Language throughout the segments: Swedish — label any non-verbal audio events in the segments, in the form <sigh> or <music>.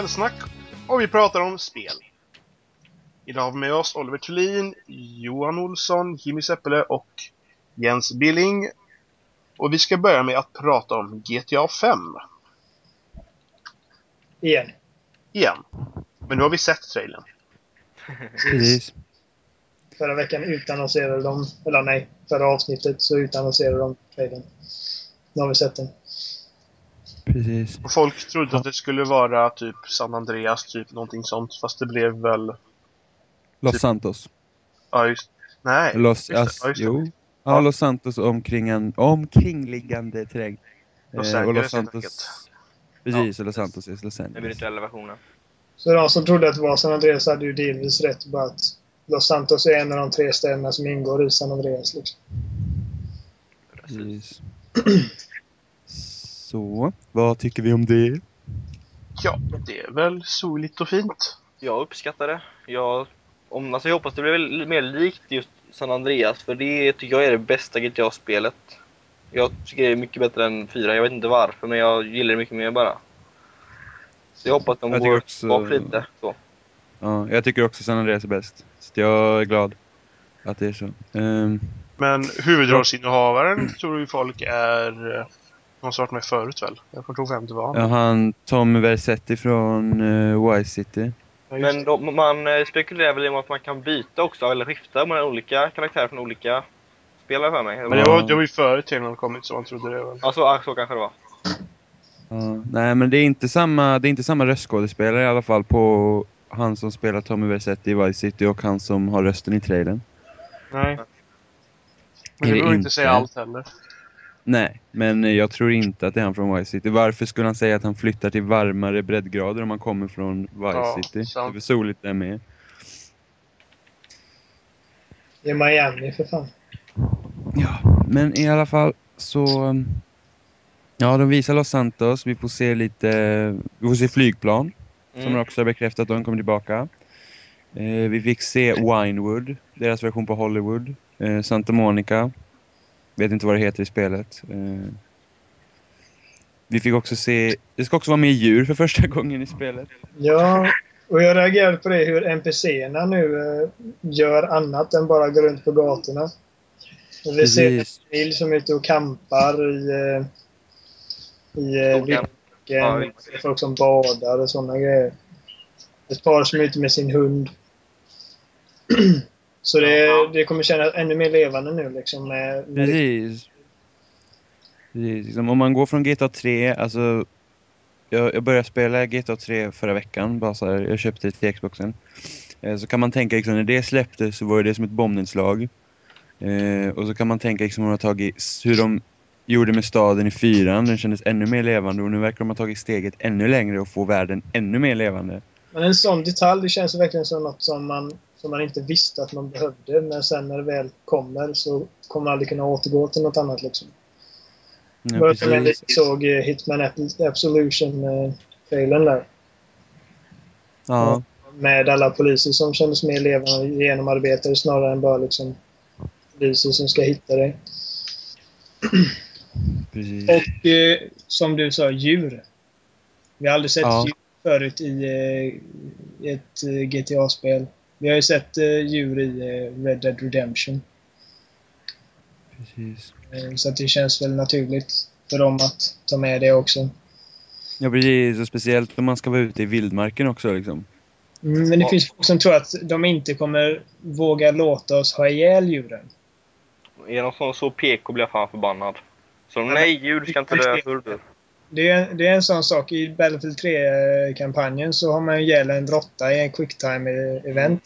Spelsnack och vi pratar om spel. Idag har vi med oss Oliver Thulin, Johan Olsson, Jimmy Seppele och Jens Billing. Och vi ska börja med att prata om GTA 5. Igen. Igen. Men nu har vi sett trailern. Precis. Förra veckan utannonserade de, eller nej, förra avsnittet så utannonserade de trailern. Nu har vi sett den. Precis. Och folk trodde att det skulle vara typ San Andreas, typ någonting sånt. Fast det blev väl... Los Typ- Santos. Ja, just... Nej. Los, just ass, Ja, just jo. Ja. Ja, Los Santos omkring en omkringliggande terräng. Los Eh, och Angeles, Los. Santos. Precis, och Los Santos är Los Den Angeles. virtuella versionen. Så de som trodde att det var San Andreas hade ju delvis rätt. Bara att Los Santos är en av de tre städerna som ingår i San Andreas. Liksom. Precis. Så, vad tycker vi om det? Ja, det är väl soligt och fint. Jag uppskattar det. Jag, om, alltså jag hoppas det blir väl mer likt just San Andreas, för det tycker jag är det bästa GTA-spelet. Jag tycker det är mycket bättre än 4. Jag vet inte varför, men jag gillar det mycket mer bara. Så jag hoppas de Jag går också- bak lite. Så. Ja, jag tycker också San Andreas är bäst. Så jag är glad att det är så. Ehm, Men huvudrollsinnehavaren tror ju folk är... eh, Någon som varit med förut väl? Jag kommer inte ihåg vem det var. ja, han Tom Versetti från uh, Vice City. Ja, Men de, man eh, spekulerar väl om att man kan byta också, eller skifta mellan olika karaktärer från olika spelare för mig. Men det var, det var ju före trailern kommit så man trodde det väl. Ja, så, så kanske det var. Ja, nej, men det är inte samma, det är inte samma röstskådespelare i alla fall på han som spelar Tommy Versetti i Vice City och han som har rösten i trailern. Nej. Men det inte inte? säga allt heller. Nej, men jag tror inte att det är han från Vice City. Varför skulle han säga att han flyttar till varmare breddgrader om han kommer från Vice Ja, City? sant. Det är väl soligt det med. I Miami för fan. Ja, men i alla fall så... Ja, de visar Los Santos. Vi får se lite... Vi får se flygplan. Som Mm. Rockstar bekräftat att de kommer tillbaka. Eh, vi fick se Winewood, deras version på Hollywood. Eh, Santa Monica. Vet inte vad det heter i spelet. Eh, vi fick också se... Det ska också vara med djur för första <laughs> gången i spelet. Ja, och jag reagerade på det hur NPCerna nu eh, gör annat än bara gå runt på gatorna. Vi ser en Precis. familj som är ute och campar i, eh, i eh, Skogen. vildmarken. Ja, folk som badar och sådana grejer. Ett par som är ute med sin hund. <clears throat> Så det, det kommer kännas ännu mer levande nu liksom. Med, med Precis. Precis. Liksom, om man går från GTA 3, alltså... Jag, jag började spela GTA 3 förra veckan, bara så här, jag köpte det till Xboxen. Eh, så kan man tänka liksom, när det släpptes så var det som ett bombnedslag. Eh, och så kan man tänka liksom, hur de tagit, hur de gjorde med staden i fyran, den kändes ännu mer levande och nu verkar de ha tagit steget ännu längre och få världen ännu mer levande. Men en sån detalj, det känns verkligen som något som man, som man inte visste att man behövde. Men sen när det väl kommer så kommer man aldrig kunna återgå till något annat liksom. Ja, jag precis. såg eh, Hitman Ab- Absolution-trailern där. Ja, Med alla poliser som kändes mer levande och genomarbetade snarare än bara liksom poliser som ska hitta dig. precis. Och eh, som du sa, djur. Vi har aldrig sett Ja. djur förut i, eh, ett eh, GTA-spel. Vi har ju sett eh, djur i eh, Red Dead Redemption. precis. Eh, Så att det känns väl naturligt för dem att ta med det också. Ja, precis. Och speciellt om man ska vara ute i vildmarken också liksom. Mm, Men det finns folk som tror att de inte kommer våga låta oss ha ihjäl djuren. Är de så, så PK blir jag fan förbannad. Så nej, djur ska inte dö. Det är, det är en sån sak. I Battlefield 3-kampanjen så har man ju ihjäl en råtta i en quicktime-event.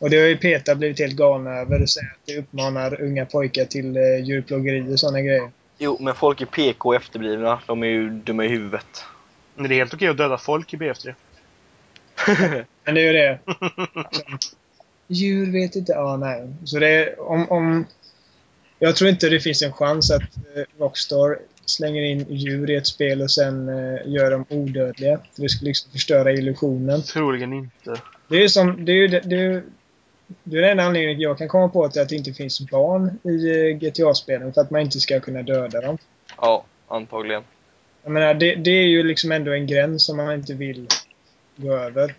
Och det har ju PETA blivit helt galna över. och säger att det uppmanar unga pojkar till eh, djurplågeri och såna grejer. Jo, men folk är PK och efterblivna. De är ju dumma i huvudet. Men det är helt okej att döda folk i BF3. <laughs> Men det är ju det. <laughs> Djur vet inte. Ja, nej. Så det är, om, om... Jag tror inte det finns en chans att eh, Rockstar slänger in djur i ett spel och sen eh, gör dem odödliga. För det skulle liksom förstöra illusionen. Troligen inte. Det är som... Det är ju det, det, är ju- det är den enda anledningen jag kan komma på till att det inte finns barn i eh, GTA-spelen. För att man inte ska kunna döda dem. Ja, antagligen. Jag menar, det, det är ju liksom ändå en gräns som man inte vill gå över.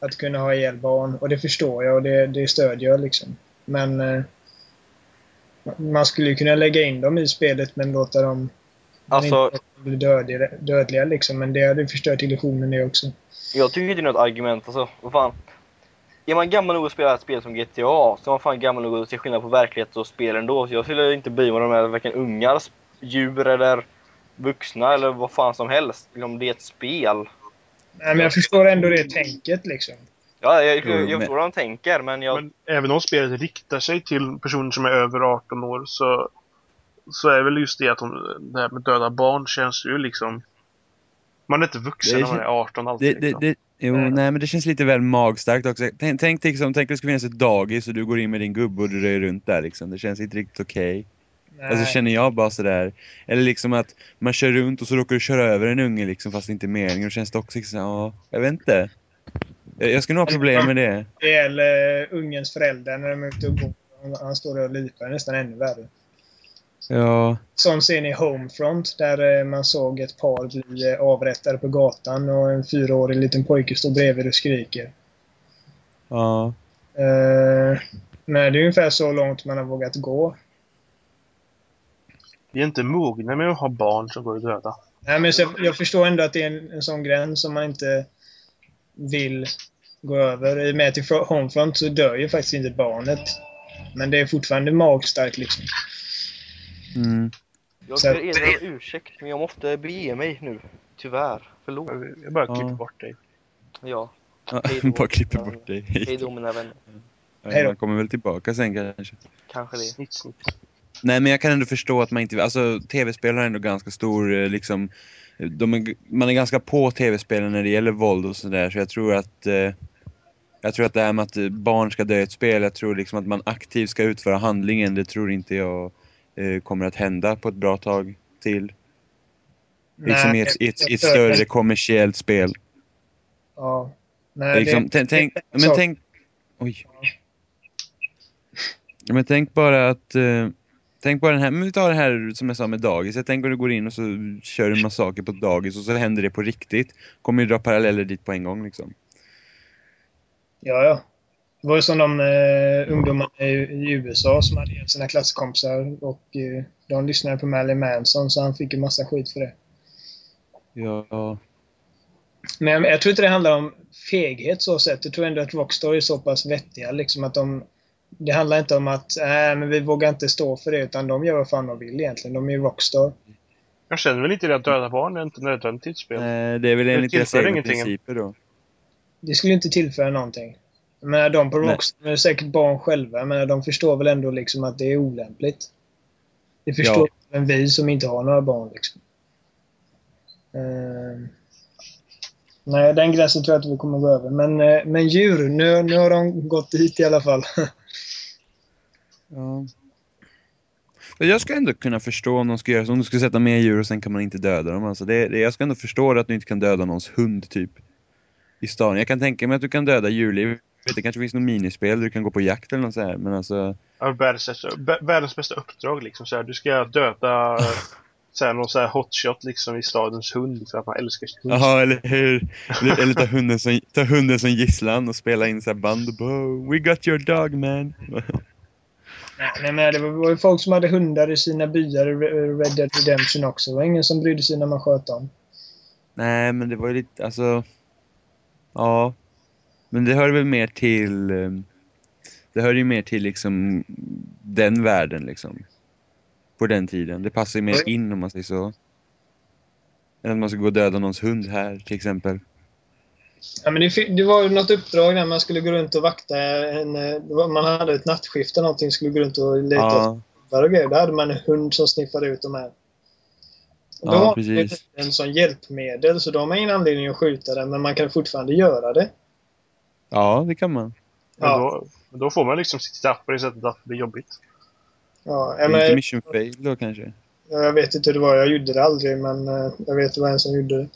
Att kunna ha ihjäl barn. Och det förstår jag och det, det stödjer jag liksom. Men eh, man skulle ju kunna lägga in dem i spelet men låta dem Alltså- bli dödliga, dödliga liksom. Men det hade förstört illusionen det också. Jag tycker inte det är något argument alltså. Vad fan. Är man gammal nog att spela ett spel som GTA så är man fan gammal nog att se skillnad på verklighet och spel ändå. Så jag skulle inte bry mig om de är varken ungar, djur eller vuxna eller vad fan som helst. Om det är ett spel. Nej, men jag förstår ändå det tänket liksom. Ja, jag, jag, jag vad de tänker men jag... Men även om spelet riktar sig till personer som är över 18 år så, så är väl just det att de, det här med döda barn känns ju liksom... Man är inte vuxen Det när man är 18 Det, alltid. det, liksom. det, jo, Mm. nej men det känns lite väl magstarkt också. Tänk, tänk, liksom, tänk att det skulle finnas ett dagis och du går in med din gubbe och du rör runt där liksom. Det känns inte riktigt okej. Nej. Alltså känner jag bara sådär. Eller liksom att man kör runt och så råkar du köra över en unge liksom fast det inte är meningen. Och känns det också liksom, ja, jag vet inte. Jag, jag skulle nog ha problem med det. Det gäller ungens föräldrar när de är ute och går. Han- Han står där och lipar nästan ännu värre. Ja, Som scen i Homefront där eh, man såg ett par bli eh, avrättade på gatan och en fyraårig liten pojke står bredvid och skriker. ja. Eh, men det är ungefär så långt man har vågat gå. Vi är inte mogna med att ha barn som går att döda. Nej, men så, jag förstår ändå att det är en, en sån gräns som man inte vill gå över. I och med att i Fro- Homefront så dör ju faktiskt inte barnet. Men det är fortfarande magstarkt liksom. Mm. Jag ber er om ursäkt men jag måste bege mig nu. Tyvärr. Förlåt. Jag bara Ja. klipper bort dig. Ja. Ja, Hej <laughs> då. bara klipper bort dig. <laughs> Hej då mina vänner. Då. Man kommer väl tillbaka sen kanske. Kanske det. Snitt, snitt. Nej men jag kan ändå förstå att man inte, alltså tv-spel har ändå ganska stor eh, liksom, de man är ganska på tv-spelen när det gäller våld och sådär så jag tror att eh, jag tror att det här med att eh, barn ska dö i ett spel, jag tror liksom att man aktivt ska utföra handlingen, det tror inte jag eh, kommer att hända på ett bra tag till. Liksom i ett, i ett, i ett större kommersiellt spel. Ja. Nej, Liksom, det, tänk, det- men så- tänk, oj. Men tänk bara att, eh, tänk bara den här, men vi tar det här som jag sa med dagis. Jag tänker att du går in och så kör du massaker på ett dagis och så händer det på riktigt. Kommer ju dra paralleller dit på en gång liksom. Ja, ja. Det var ju som de eh, ungdomarna i, i USA som hade ihjäl sina klasskompisar och eh, de lyssnade på Marilyn Manson så han fick ju massa skit för det. Ja, Men jag, jag tror inte det handlar om feghet så sett. Jag tror ändå att Rockstar är så pass vettiga liksom att de... Det handlar inte om att äh, men vi vågar inte stå för det utan de gör vad fan de vill egentligen. De är ju Rockstar. Jag känner väl inte det att döda barn är inte nödvändigt spel. eh, det är väl enligt deras egna ingenting. principer då. Det skulle inte tillföra någonting. Men de på Nej. Rockstar är säkert barn själva men de förstår väl ändå liksom att det är olämpligt. Det förstår även vi som inte har några barn liksom. Ehm. Nej, den gränsen tror jag inte vi kommer gå över. Men, eh, men djur, nu, nu har de gått dit i alla fall. <laughs> Ja. Men Jag ska ändå kunna förstå om de ska göra så, om du ska sätta med djur och sen kan man inte döda dem. Alltså det, det, jag ska ändå förstå att du inte kan döda någons hund typ. I stan. Jag kan tänka mig att du kan döda djurliv. Jag vet, det kanske finns något minispel där du kan gå på jakt eller något så här. Men alltså, Ja, världens, bästa- vä- världens bästa uppdrag liksom. Så här, du ska döda <laughs> så här, någon så här hotshot liksom i stadens hund för att man älskar sin hund. jaha eller hur? Eller, eller ta, hunden som, ta hunden som gisslan och spela in så här band och bara, "Oh, We got your dog man. nej, men det var, ju folk som hade hundar i sina byar i Re- Red Dead Redemption också. Det var ingen som brydde sig när man sköt dem. Nej men det var ju lite, alltså. Ja. Men det hör väl mer till ehm, Det hör ju mer till liksom den världen liksom. På den tiden. Det passar ju mer in om man säger så. Än att man ska gå och döda någons hund här till exempel. Ja, men det, det var ju något uppdrag där man skulle gå runt och vakta en... eh, Man hade ett nattskifte eller någonting, skulle gå runt och leta Ja, efter och grejer. Då hade man en hund som sniffade ut de här. Och då Ja, har man precis. en sån hjälpmedel, så då har man ingen anledning att skjuta den, men man kan fortfarande göra det. ja det kan man. Men Ja. då, men då får man liksom sitt straff på det sättet att det blir jobbigt. Ja, är inte men, mission fail då kanske. jag vet inte hur det var, jag gjorde det aldrig, men eh, jag vet det var en som gjorde det.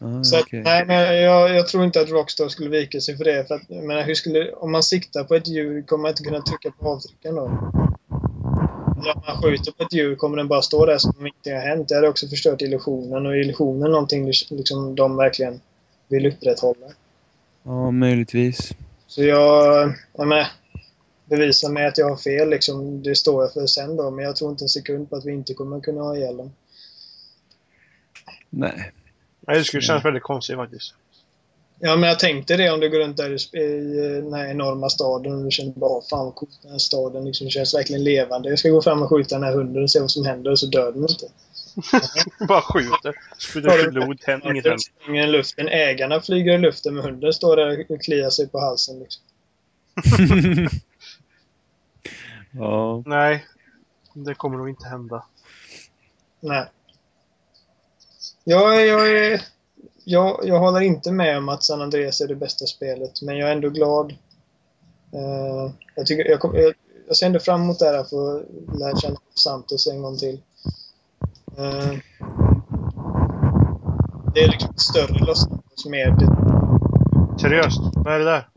Ah, Så att, okej. nej, men jag, jag tror inte att Rockstar skulle vika sig för det. För att, menar, hur skulle, om man siktar på ett djur kommer man inte kunna trycka på avtryckaren då. Eller om man skjuter på ett djur kommer den bara stå där som om ingenting har hänt. Det hade också förstört illusionen och illusionen är någonting liksom de verkligen vill upprätthålla. Ja, möjligtvis. Så jag, jag menar, bevisa mig att jag har fel liksom. Det står jag för sen då. Men jag tror inte en sekund på att vi inte kommer kunna ha ihjäl dem. Nej. Nej, det skulle kännas väldigt konstigt faktiskt. Ja, men jag tänkte det om du går runt där i, i den här enorma staden och du känner bara fan vad coolt den här staden liksom, känns verkligen levande. Jag ska gå fram och skjuta den här hunden och se vad som händer och så dör den inte. <laughs> Bara skjuter. Sprutar ut blod, händer inget händer. i luften. Ägarna flyger i luften men hunden står där och kliar sig på halsen. Liksom. <laughs> ja. Nej, det kommer nog inte hända. Nej. Jag, jag, är, jag, jag håller inte med om att San Andreas är det bästa spelet, men jag är ändå glad. Eh, jag, tycker, jag, kom, jag, jag ser ändå fram emot det här att få lära känna Santos en gång till. Eh, det är liksom större Los Santos med... Seriöst, vad är det där?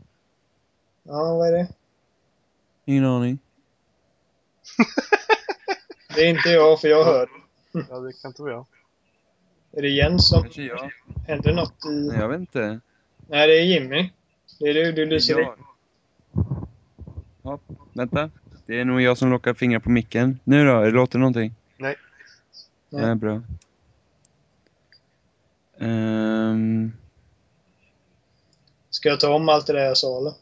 Ja, vad är det? Ingen aning. Det är inte jag, för jag hör. Ja, det kan inte vara jag. Är det Jens som... Kanske jag. Händer något i... Nej, jag vet inte. Nej, det är Jimmy. Det är du, du lyser. Jag. Ja, vänta. Det är nog jag som lockar fingrar på micken. Nu då? Låter det någonting? Nej. Nej. Nej, bra. Ehm, Ska jag ta om allt det där jag sa eller?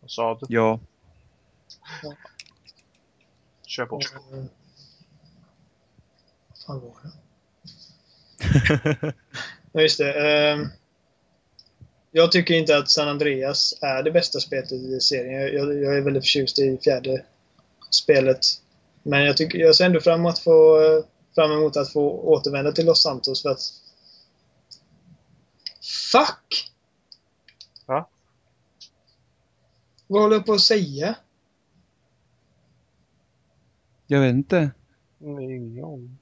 Vad sa du? ja. Kör på. Vad fan var det? Ja, just det. ehm, jag tycker inte att San Andreas är det bästa spelet i serien. Jag, jag, är väldigt förtjust i fjärde spelet. Men jag, tycker, jag ser ändå fram emot, att få, fram emot att få återvända till Los Santos för att... Fuck! Va? Vad håller jag på att säga? Jag vet inte. Nej, Ingen aning.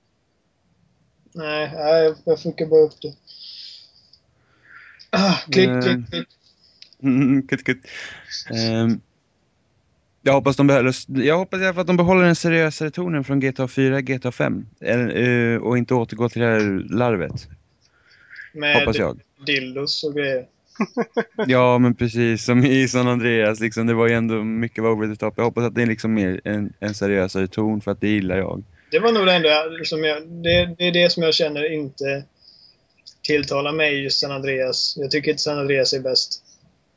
Nej, jag, jag funkar bara upp det. Ah, klick, Eh. klick, klick. Kutt, kutt. Jag hoppas de behåller, jag hoppas i alla fall att de behåller den seriösare tonen från GTA 4, GTA 5. Eller, eh, och inte återgår till det här larvet. Med Hoppas jag. dildos och grejer. <laughs> Ja, men precis som i San Andreas. Liksom, det var ju ändå mycket var over the top. Jag hoppas att det är liksom mer en, en seriösare ton för att det gillar jag. Det var nog det enda liksom jag, det, det är det som jag känner inte tilltalar mig i just San Andreas. Jag tycker inte San Andreas är bäst.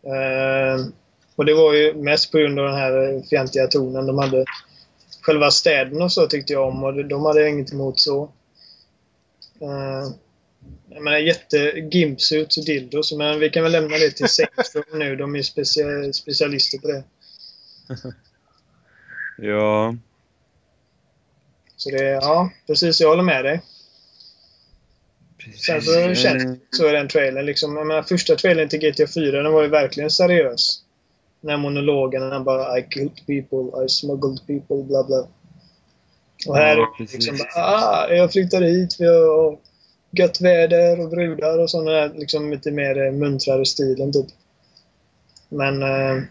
Uh, och det var ju mest på grund av den här fientliga tonen de hade. Själva städerna och så tyckte jag om och de hade jag inget emot så. Uh, jag menar jätte-gimpsuits och dildos, men vi kan väl lämna det till Row <laughs> nu. De är specia- specialister på det. <laughs> Ja, Så det, ja, precis. Jag håller med dig. Sen så känns det så i den trailern. Liksom, jag menar, första trailern till GTA 4 den var ju verkligen seriös. Den här monologen, han bara I killed people, I smuggled people, bla bla. Och här Ja, liksom bara, ah, jag flyttade hit för jag gött väder och brudar och sådana där liksom lite mer eh, muntrare stilen typ. Men eh,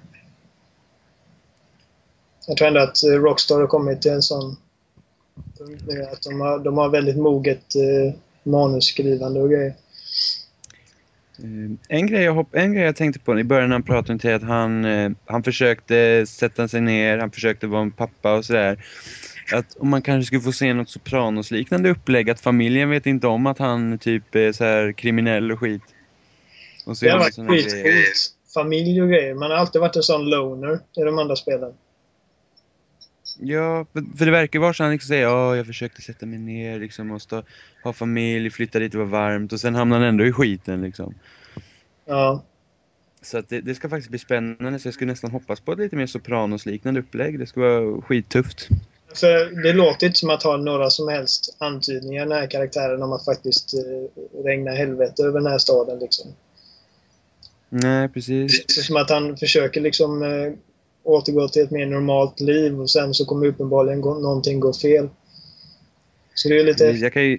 jag tror ändå att eh, Rockstar har kommit till en sån punkt nu att de har, de har väldigt moget eh, manusskrivande och grejer. Eh, en grej, jag hopp, en grej jag tänkte på i början när han pratade om att han, han försökte sätta sig ner, han försökte vara en pappa och sådär. Att om man kanske skulle få se något Sopranos-liknande upplägg, att familjen vet inte om att han typ är så här kriminell och skit. Och så Det har varit skitcoolt. Familj och grejer. Man har alltid varit en sån loner i de andra spelen. Ja, för, det verkar vara så han liksom säger ja, jag försökte sätta mig ner liksom stå, ha familj, flytta dit det var varmt och sen hamnar han ändå i skiten liksom. Ja. Så att det, det ska faktiskt bli spännande så jag skulle nästan hoppas på ett lite mer Sopranos-liknande upplägg. Det ska vara skittufft. För det låter inte som att ha några som helst antydningar den här karaktären om att faktiskt eh, regna helvete över den här staden liksom. Nej, precis. Det är som att han försöker liksom eh, återgå till ett mer normalt liv och sen så kommer uppenbarligen gå, någonting gå fel. Så det är lite... Jag kan ju...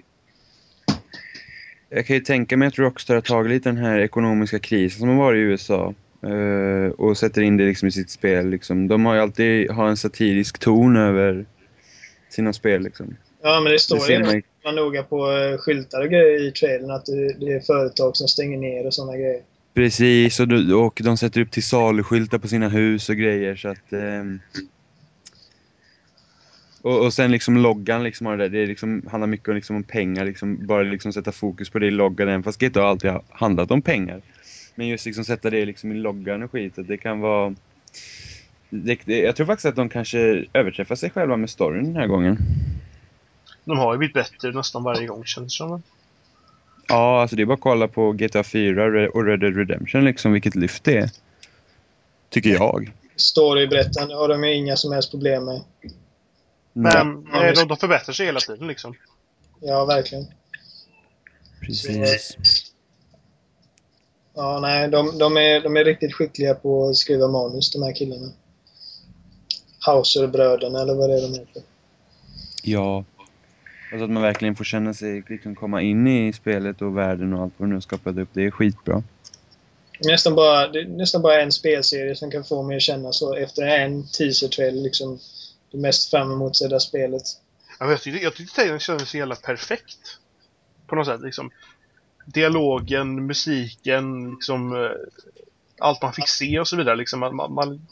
Jag kan ju tänka mig att Rockstar har tagit lite den här ekonomiska krisen som har varit i USA eh, och sätter in det liksom i sitt spel. Liksom. De har ju alltid har en satirisk ton över, sina spel liksom. Ja, men det Det står ju man noga på eh, skyltar och grejer i trailern att det, det är företag som stänger ner och sådana grejer. Precis, och, du- och de sätter upp till saluskyltar på sina hus och grejer så att... ehm, och, och sen liksom loggan liksom har det, där, det är liksom, handlar mycket om, liksom om pengar, liksom, bara liksom sätta fokus på det i loggan, även fast GTA alltid har handlat om pengar. Men just liksom sätta det liksom i loggan och skit, att det kan vara... Det, det, jag tror faktiskt att de kanske överträffar sig själva med storyn den här gången. De har ju blivit bättre nästan varje gång känns det som. Ja, alltså det är bara att kolla på GTA 4 Re- och Red Dead Redemption liksom, vilket lyft det är. Tycker jag. Storyberättande har de ju inga som helst problem med. Men Ja. de, de förbättrar sig hela tiden liksom. Ja, verkligen. Precis. Ja, nej, de, de, är, de är riktigt skickliga på att skriva manus, de här killarna. Hauser-bröderna, eller vad det är de heter. Ja. Alltså att man verkligen får känna sig, liksom komma in i spelet och världen och allt vad du nu skapat upp. Det är skitbra. Nästan bara, det är nästan bara en spelserie som kan få mig att känna så efter en teaser-trailer liksom det mest fram emot sedda spelet. Ja, Jag tyckte, jag tyckte trailern kändes så jävla perfekt. På något sätt liksom. Dialogen, musiken, liksom eh, allt man fick se och så vidare liksom. Man, man, man,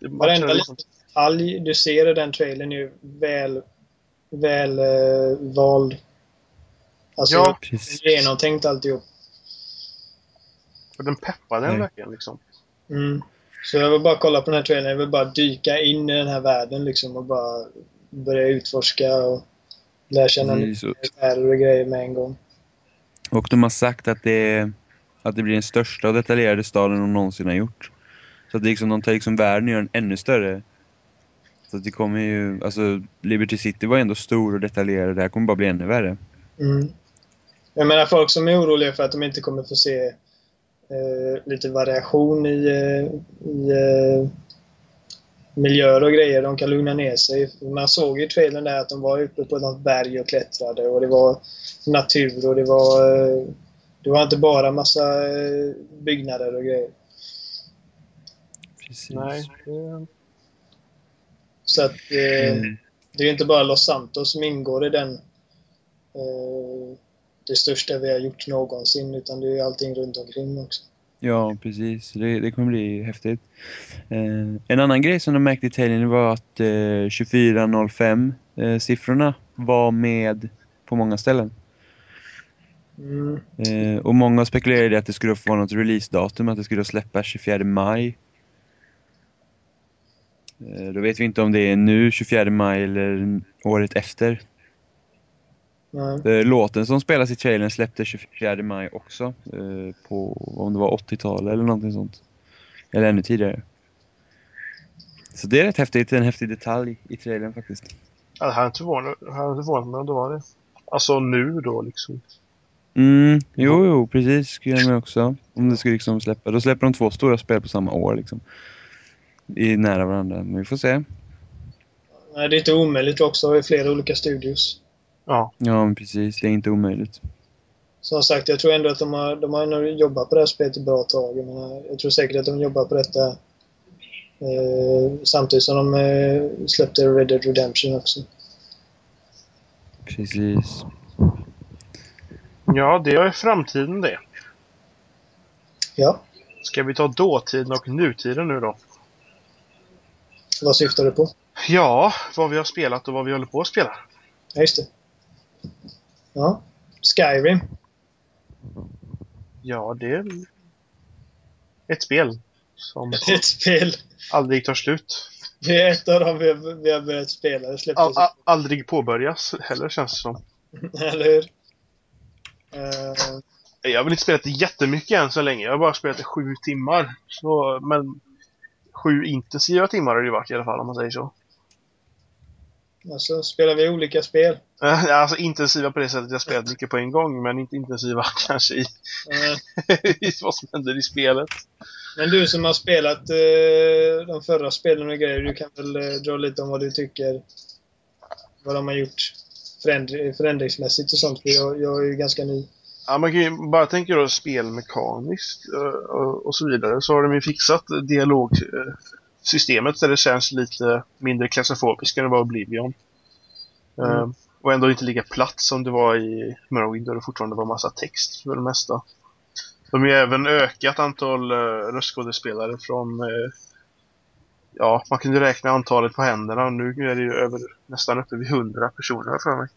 Varenda liksom, detalj du ser i den trailern är ju väl, väl eh, vald. Alltså, Ja. Precis. genomtänkt alltihop. och den peppade en Nej. verkligen liksom. Mm. Så jag vill bara kolla på den här trailern. Jag vill bara dyka in i den här världen liksom och bara börja utforska och lära känna nya Precis. Och- karaktärer och grejer med en gång. Och de har sagt att det, att det blir den största och detaljerade staden de någonsin har gjort. Så att det liksom, de tar liksom världen och gör den ännu större. Så det kommer ju, alltså Liberty City var ändå stor och detaljerad. Det här kommer bara bli ännu värre. Mm. Jag menar folk som är oroliga för att de inte kommer få se eh, lite variation i, eh, i eh, miljöer och grejer. De kan lugna ner sig. Man såg i trailern där att de var uppe på något berg och klättrade och det var natur och det var eh, det var inte bara massa eh, byggnader och grejer. Precis. Nej. det- Så att eh, Mm. det är ju inte bara Los Santos som ingår i den eh, det största vi har gjort någonsin utan det är ju allting runt omkring också. Ja, precis. Det, det kommer bli häftigt. Eh, en annan grej som de märkte i trailern var att eh, 2405-siffrorna var med på många ställen. Mm. Eh, och många spekulerade att det skulle få vara något releasedatum, att det skulle släppas 24 maj. Eh, då vet vi inte om det är nu 24 maj eller året efter. Nej. Eh, låten som spelas i trailern släpptes 24 maj också. Eh, på om det var 80-talet eller någonting sånt. Eller ännu tidigare. Så det är rätt häftigt, en häftig detalj i trailern faktiskt. Ja, det här är inte förvånat mig om det var det. Alltså nu då liksom. Mm, jo, jo, precis. Skulle jag med också. Om det skulle liksom släppa. Då släpper de två stora spel på samma år liksom. I nära varandra. Men vi får se. Nej, det är inte omöjligt också i flera olika studios. Ja. Ja, men precis. Det är inte omöjligt. Som sagt, jag tror ändå att de har, de har nog jobbat på det här spelet ett bra tag. Jag tror säkert att de jobbar på detta eh, samtidigt som de eh, släppte Red Dead Redemption också. Precis. Ja, det är framtiden det. Ja, Ska vi ta dåtiden och nutiden nu då? Vad syftar du på? Ja, vad vi har spelat och vad vi håller på att spela. Ja, just det. Ja. Skyrim. Ja, det är ett spel som <laughs> Ett spel. aldrig tar slut. Det är ett av dem vi har, vi har börjat spela. Det All, all, aldrig påbörjas heller känns det som. <laughs> eller hur? Eh, Jag har väl inte spelat jättemycket än så länge. Jag har bara spelat det sju timmar. Så, men sju intensiva timmar har det varit i alla fall om man säger så. alltså, spelar vi olika spel? <laughs> Alltså intensiva på det sättet jag spelat mycket på en gång, men inte intensiva <laughs> kanske i, <laughs> i vad som händer i spelet. Men du som har spelat eh, de förra spelen och grejer, du kan väl eh, dra lite om vad du tycker vad de har gjort förändr förändringsmässigt och sånt. För jag, jag är ju ganska ny. Ja, man kan ju bara tänka då spelmekaniskt eh, och, och så vidare. Så har de ju fixat dialogsystemet där det känns lite mindre klaustrofobiskt än det var Oblivion. Eh, Mm. och ändå inte lika platt som det var i Morrowind där det fortfarande var massa text för det mesta. De har ju även ökat antal uh, röstskådespelare från eh, Ja, man kunde räkna antalet på händerna. Nu är det ju över, nästan uppe vid 100 personer för mig.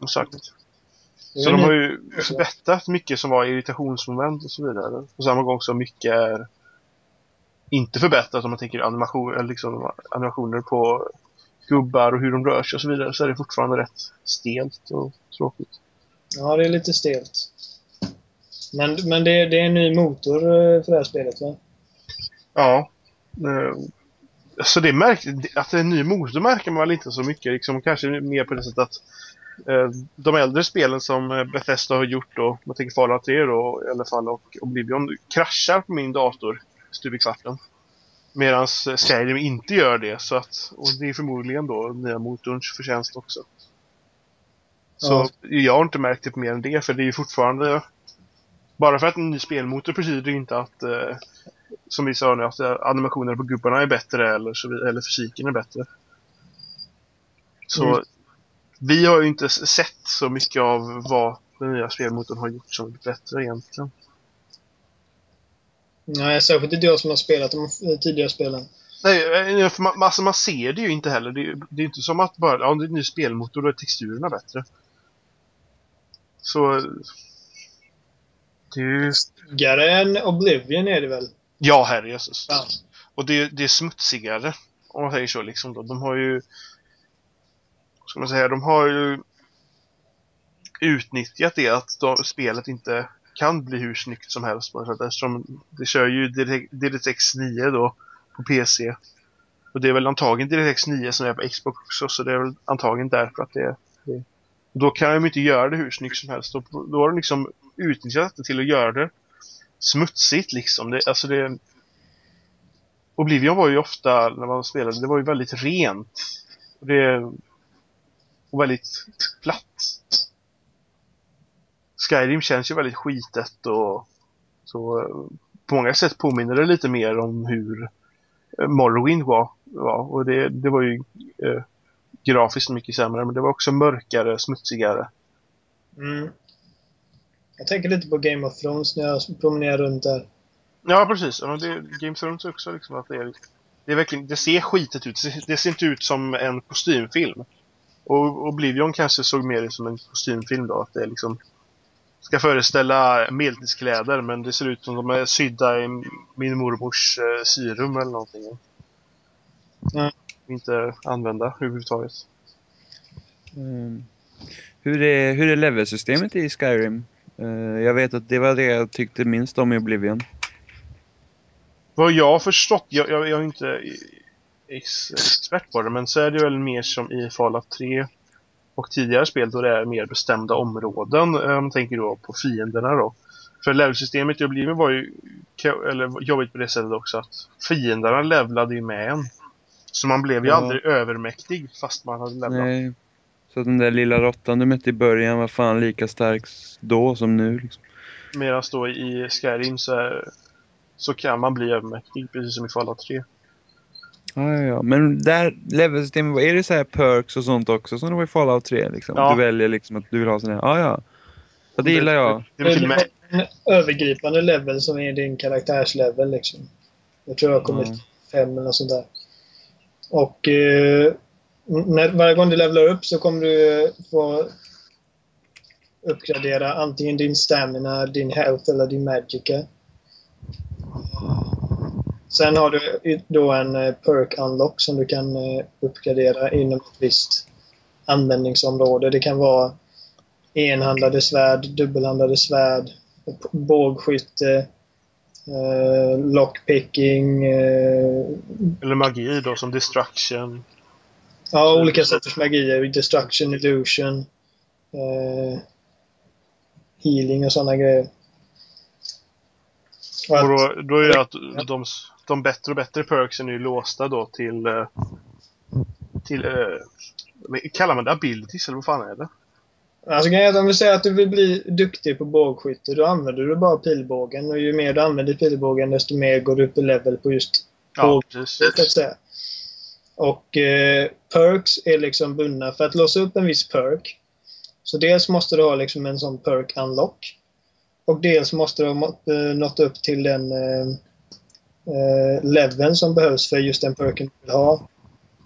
Det Så de har ju förbättrat mycket som var irritationsmoment och så vidare. På samma gång som mycket är inte förbättrat om man tänker animation, liksom animationer på gubbar och hur de rör sig och så vidare. Så är det fortfarande rätt stelt och tråkigt. Ja, det är lite stelt. Men, men det, det är en ny motor eh, för det här spelet, va? Ja. eh, Så det märk, att det är en ny motor märker man väl inte så mycket. Liksom, kanske mer på det sättet att de äldre spelen som eh, Bethesda har gjort då, man tänker Fallout 3 då i alla fall och Oblivion, kraschar på min dator stup i kvarten. Medan Skyrim inte gör det, så att, och det är förmodligen då nya motorns förtjänst också. Så Ja. jag har inte märkt det på mer än det, för det är ju fortfarande bara för att en ny spelmotor betyder inte att eh, som vi sa nu, att eh, animationerna på gubbarna är bättre eller, så, eller fysiken är bättre. Så Mm. Vi har ju inte sett så mycket av vad den nya spelmotorn har gjort som är bättre egentligen. Nej, särskilt inte jag som har spelat de eh, tidigare spelen. Nej, eh, för man, alltså man ser det ju inte heller. Det, är- det är inte som att bara, ja, det är en ny spelmotor, då är texturerna bättre. Så... Det är ju... Snyggare än Oblivion är det väl? Ja, herrejösses. Ja. Och det, det är smutsigare, om man säger så liksom då. De har ju... Ska man säga, de har ju utnyttjat det att de, spelet inte kan bli hur snyggt som helst på sätt, eftersom det kör ju DirectX 9 då på PC. Och det är väl antagligen DirectX 9 som är på Xbox också, så det är väl antagligen därför att det är det. Då kan de inte göra det hur snyggt som helst. Då, då har de liksom utnyttjat det till att göra det smutsigt liksom. Det, alltså det... Oblivion var ju ofta, när man spelade, det var ju väldigt rent. Det... Och väldigt platt. Skyrim känns ju väldigt skitet och så eh, på många sätt påminner det lite mer om hur eh, Morrowind var. var. Och det, det var ju eh, grafiskt mycket sämre, men det var också mörkare, smutsigare. Mm. Jag tänker lite på Game of Thrones när jag promenerar runt där. Ja, precis. Ja, det, Game of Thrones också liksom att det är, det är verkligen, det ser skitet ut. Det ser, det ser inte ut som en kostymfilm. Och Oblivion kanske såg mer ut som en kostymfilm då, att det liksom ska föreställa medeltidskläder men det ser ut som de är sydda i min mormors eh, syrum eller någonting. Ja. Inte använda överhuvudtaget. Ehm, hur, är, hur är levelsystemet i Skyrim? Eh, jag vet att det var det jag tyckte minst om i Oblivion. Vad jag har förstått, jag, jag, jag inte ex- expert på det, men så är det väl mer som i Fallout 3 och tidigare spel då det är mer bestämda områden. eh, Om man tänker då på fienderna då. För levelsystemet i Oblivion var ju eller, jobbigt på det sättet också att fienderna levlade ju med en. Så man blev ju Ja. aldrig övermäktig fast man hade levlat. Nej. Så den där lilla råttan du mötte i början var fan lika stark då som nu. Liksom. Medan då i Skyrim så, är, så kan man bli övermäktig precis som i Fallout 3. Ja, ja, ja. Men där levelsystemet, är det så här perks och sånt också som det var i Fallout 3? Liksom? Ja. Du väljer liksom att du vill ha sån här, ja ja. Ja, det gillar jag. En övergripande level som är din karaktärslevel liksom. Jag tror jag har kommit Ja. fem eller något sånt där. Och eh, när, varje gång du levlar upp så kommer du eh, få uppgradera antingen din stamina, din health eller din magica. Sen har du då en eh, perk unlock som du kan eh, uppgradera inom ett visst användningsområde. Det kan vara enhandade svärd, dubbelhandade svärd, bågskytte, eh, lockpicking, eller magi då som destruction. ja, olika sorters magier. Destruction, illusion, eh, healing och sådana grejer. Och då, då är det att de, de bättre och bättre perksen är ju låsta då till... eh, till men kallar man det abilities eller vad fan är det? alltså grejen om vi säger att du vill bli duktig på bågskytte, då använder du bara pilbågen. Och ju mer du använder pilbågen, desto mer går du upp i level på just Ja, Båg- precis. så att säga. Och eh, perks är liksom bundna. För att låsa upp en viss perk så dels måste du ha liksom en sån perk unlock. Och dels måste du ha eh, nått upp till den eh, eh, leveln som behövs för just den perken du vill ha.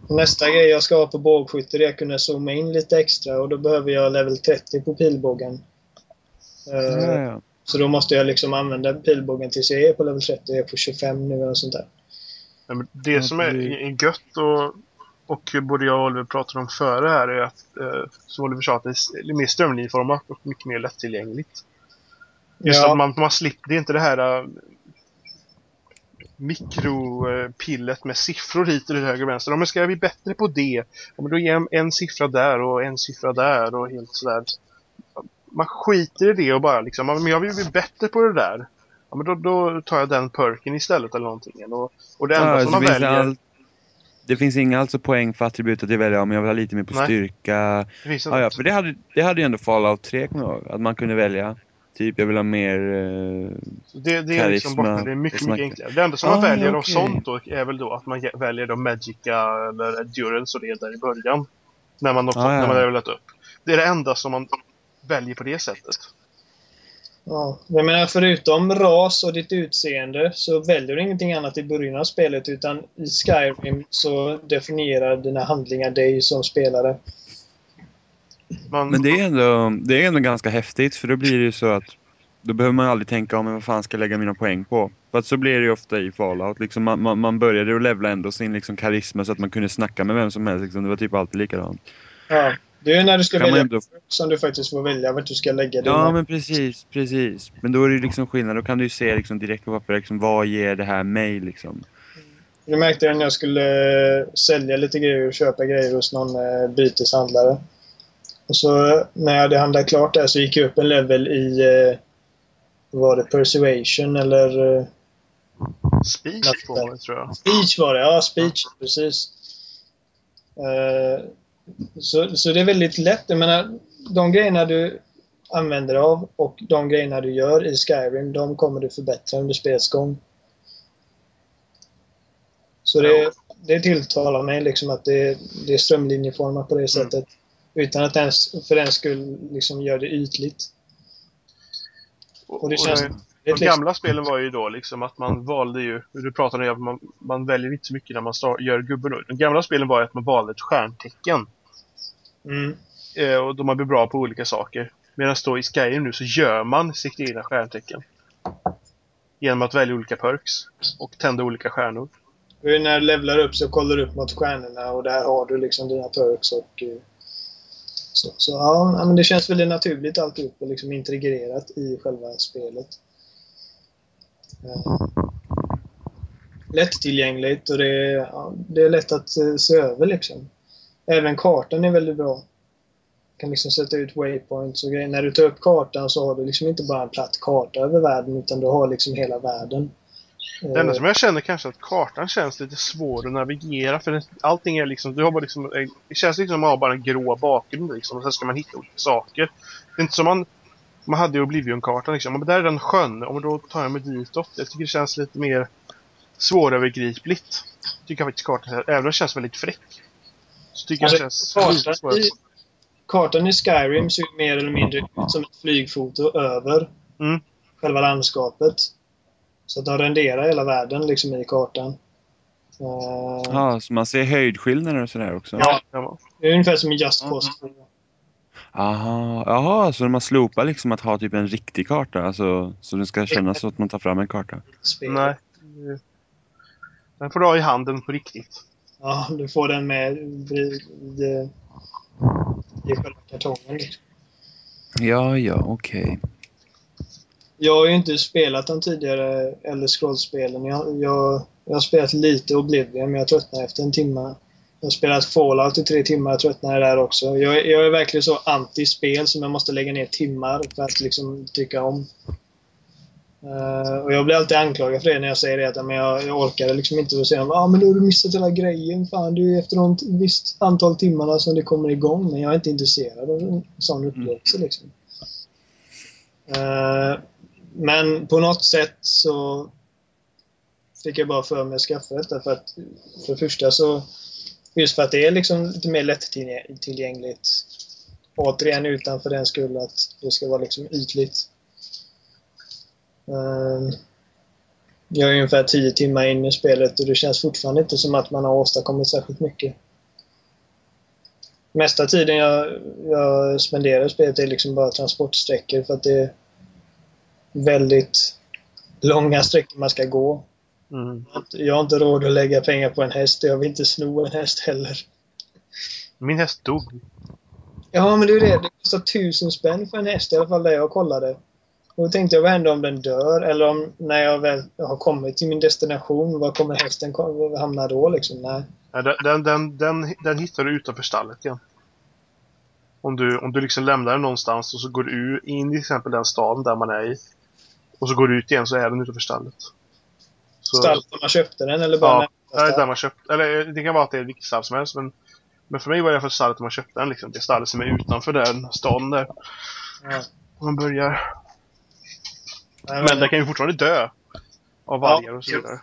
Nästa grej jag ska ha på bågskytte är att kunna zooma in lite extra och då behöver jag level 30 på pilbågen. Eh, Ja, ja. Så då måste jag liksom använda pilbågen tills jag är på level 30. Jag är på 25 nu eller sånt där. Ja, men det som är, gött och, och både jag och Oliver pratade om före här är att, eh, som Oliver sa, att det är mer strömlinjeformat och mycket mer lättillgängligt. Just Ja. att man, man slipper, det är inte det här uh, mikropillet med siffror hit och höger och vänster. Ja, men ska jag bli bättre på det? Ja, men då ger jag en siffra där och en siffra där och helt sådär. Man skiter i det och bara liksom, ja, men jag vill bli bättre på det där. Ja, men då, då tar jag den perken istället eller någonting. Och, och det enda Ja, som man väljer... all- Det finns inga alltså poäng för attribut att väljer om jag vill ha lite mer på Nej. styrka. Det Ja, ja, för det hade, det hade ju ändå Fallout 3 kommer jag ihåg. Att man kunde välja. Typ, jag vill ha mer... Eh, Det, det är liksom Karisma borta, det är mycket, mycket enklare. Det enda som man Ah, väljer av okej. sånt då är väl då att man väljer då Magica eller Endurance och det där i början. När man, Ah, ja. när man har levlat upp. Det är det enda som man väljer på det sättet. Ja, jag menar förutom ras och ditt utseende så väljer du ingenting annat i början av spelet utan i Skyrim så definierar dina handlingar dig som spelare. Man, Men det är, ändå, det är ändå ganska häftigt för då blir det ju så att då behöver man aldrig tänka om vad fan ska jag lägga mina poäng på. För att så blir det ju ofta i Fallout. Liksom man, man, man började att levla ändå sin liksom karisma så att man kunde snacka med vem som helst. Liksom. Det var typ alltid likadant. Ja, det är ju när du ska Kan man välja ändå- som du faktiskt får välja vart du ska lägga dina... Ja men precis, precis. Men då är det ju liksom skillnad. Då kan du ju se liksom direkt på papper liksom, vad ger det här mig liksom. Jag märkte det när jag skulle eh, sälja lite grejer och köpa grejer hos någon eh, byteshandlare. Och så eh, när jag hade handlat klart där så gick jag upp en level i eh, var det Persuasion eller eh, speech på mig tror jag. Speech var det, ja speech precis. Eh, så, så det är väldigt lätt. Jag menar, de grejerna du använder av och de grejerna du gör i Skyrim, de kommer du förbättra under spelets gång. Så det, det tilltalar mig liksom att det, det är strömlinjeformat på det sättet. Utan att ens för den skull liksom gör det ytligt. Och, Och det och känns- det- Det de gamla spelen var ju då liksom att man valde ju, du pratade om att man, man väljer inte så mycket när man start, gör gubben. De gamla spelen var ju att man valde ett stjärntecken. Mm. Eh, och då man blir bra på olika saker. Medan då i Skyrim nu så gör man sitt egna stjärntecken. Genom att välja olika perks. Och tända olika stjärnor. Och när du levlar upp så kollar du upp mot stjärnorna och där har du liksom dina perks och eh, så, så ja, men det känns väldigt naturligt alltihop och liksom integrerat i själva spelet. Eh, lättillgängligt och det är, ja, det är lätt att eh, se över liksom. Även kartan är väldigt bra. Du kan liksom sätta ut waypoints och grejer. När du tar upp kartan så har du liksom inte bara en platt karta över världen utan du har liksom hela världen. Det enda Eh, som jag känner kanske att kartan känns lite svår att navigera för allting är liksom, du har bara liksom, eh, det känns liksom som att man har bara en grå bakgrund liksom och sen ska man hitta olika saker. Det är inte som man, man hade ju Oblivion-kartan liksom, men där är den sjön, och då tar jag mig ditåt. Jag tycker det känns lite mer svårövergripligt. Tycker jag faktiskt kartan, även om den känns väldigt fräck. Så tycker jag Alltså, den känns kartan, svårare. i, kartan i Skyrim ser mer eller mindre ut som ett flygfoto över Mm. själva landskapet. Så att de renderar hela världen liksom i kartan. Eh, Ja, så man ser höjdskillnader och sådär också? Ja. Det är ungefär som i Just. Cause 2. Aha, jaha, så man slopar liksom att ha typ en riktig karta? Alltså, så det ska kännas som att man tar fram en karta? Spel. Nej. Den får du ha i handen på riktigt. Ja, du får den med i, i, själva kartongen. Ja, ja, okej. Jag har ju inte spelat de tidigare Elder Scrolls-spelen. Jag, jag, jag har spelat lite Oblivion, men jag tröttnade efter en timme. Jag har spelat Fallout i tre timmar, jag tröttnade där också. Jag, är- jag är verkligen så anti-spel som jag måste lägga ner timmar för att liksom tycka om. Uh, och jag blir alltid anklagad för det när jag säger det. Att, men jag, jag orkade liksom inte. Och säga ah, men då har du missat hela grejen. Fan, det är ju efter något visst antal timmar som det kommer igång. Men jag är inte intresserad av en sån upplevelse. Liksom. Uh, men på något sätt så fick jag bara för mig att skaffa detta. För att för det första så Just för att det är liksom lite mer lättillgängligt. Återigen utanför den skull att det ska vara liksom ytligt. Ehm, jag är ungefär 10 timmar in i spelet och det känns fortfarande inte som att man har åstadkommit särskilt mycket. Mesta tiden jag, jag spenderar i spelet är liksom bara transportsträckor för att det är väldigt långa sträckor man ska gå. Mm. Jag har inte råd att lägga pengar på en häst och jag vill inte sno en häst heller. Min häst dog. Ja, men det är det. Det kostar tusen spänn för en häst i alla fall där jag kollade. Och då tänkte jag, vad händer om den dör? Eller om, när jag väl har kommit till min destination, var kommer hästen hamna då liksom? Nej. Den, den, den, den hittar du utanför stallet igen. Om du, om du liksom lämnar den någonstans och så går du in i till exempel den staden där man är i. Och så går du ut igen så är den utanför stallet. Så, Stallet där man köpte den eller bara Ja, det är där man köpt, eller det kan vara att det är vilket stall som helst men Men för mig var det fall stallet där man köpte den liksom. Det stallet som är utanför den staden där. Ja. Man börjar. Nej, Men den kan ju fortfarande dö. Av vargar och så Ja. vidare.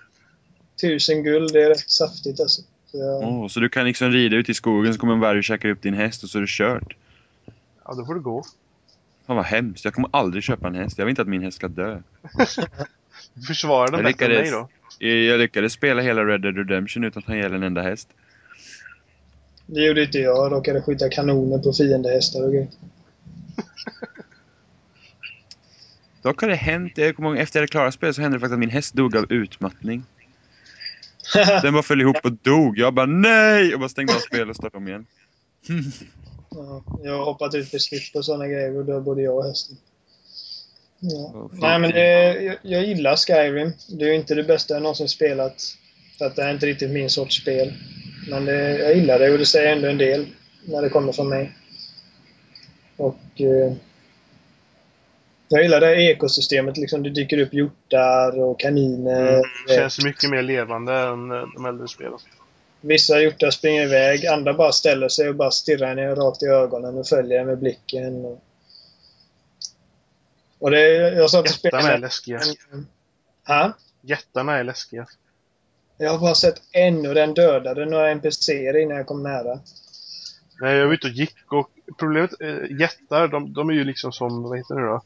Tusen guld, det är rätt saftigt alltså. Så jag, Åh, så du kan liksom rida ut i skogen så kommer en varg och käkar upp din häst och så är det kört. Ja, då får du gå. Fan vad hemskt. Jag kommer aldrig köpa en häst. Jag vill inte att min häst ska dö. Du försvarar den Jag bättre än mig då. Jag lyckades spela hela Red Dead Redemption utan att ha ihjäl en enda häst. det gjorde inte jag. Jag råkade skjuta kanoner på fiendehästar och grejer. <laughs> Dock har det hänt, jag kommer ihåg efter jag hade klarat spelet så hände det faktiskt att min häst dog av utmattning. <laughs> Den bara föll ihop och dog. Jag bara nej! Och bara stängde av spelet och startade om igen. <laughs> ja, jag har hoppat ut för slipp och sådana grejer och då både jag och hästen. Ja. Nej men det, jag, jag gillar Skyrim. Det är ju inte det bästa jag någonsin spelat. För att det är inte riktigt min sorts spel. Men det, jag gillar det och det säger ändå en del när det kommer från mig. Och eh, jag gillar det här ekosystemet. Liksom, det dyker upp hjortar och kaniner. Mm. Det känns mycket mer levande än de äldre spelen. Vissa hjortar springer iväg, andra bara ställer sig och bara stirrar ner rakt i ögonen och följer med blicken. Och, och det, jag satt och Jättarna är spelade... läskiga. Ha? Jättarna är läskiga. Jag har bara sett en och den dödade några NPCer innan jag kom nära. Nej, jag var ute och gick och problemet, äh, jättar, de, de är ju liksom som, vad heter det då?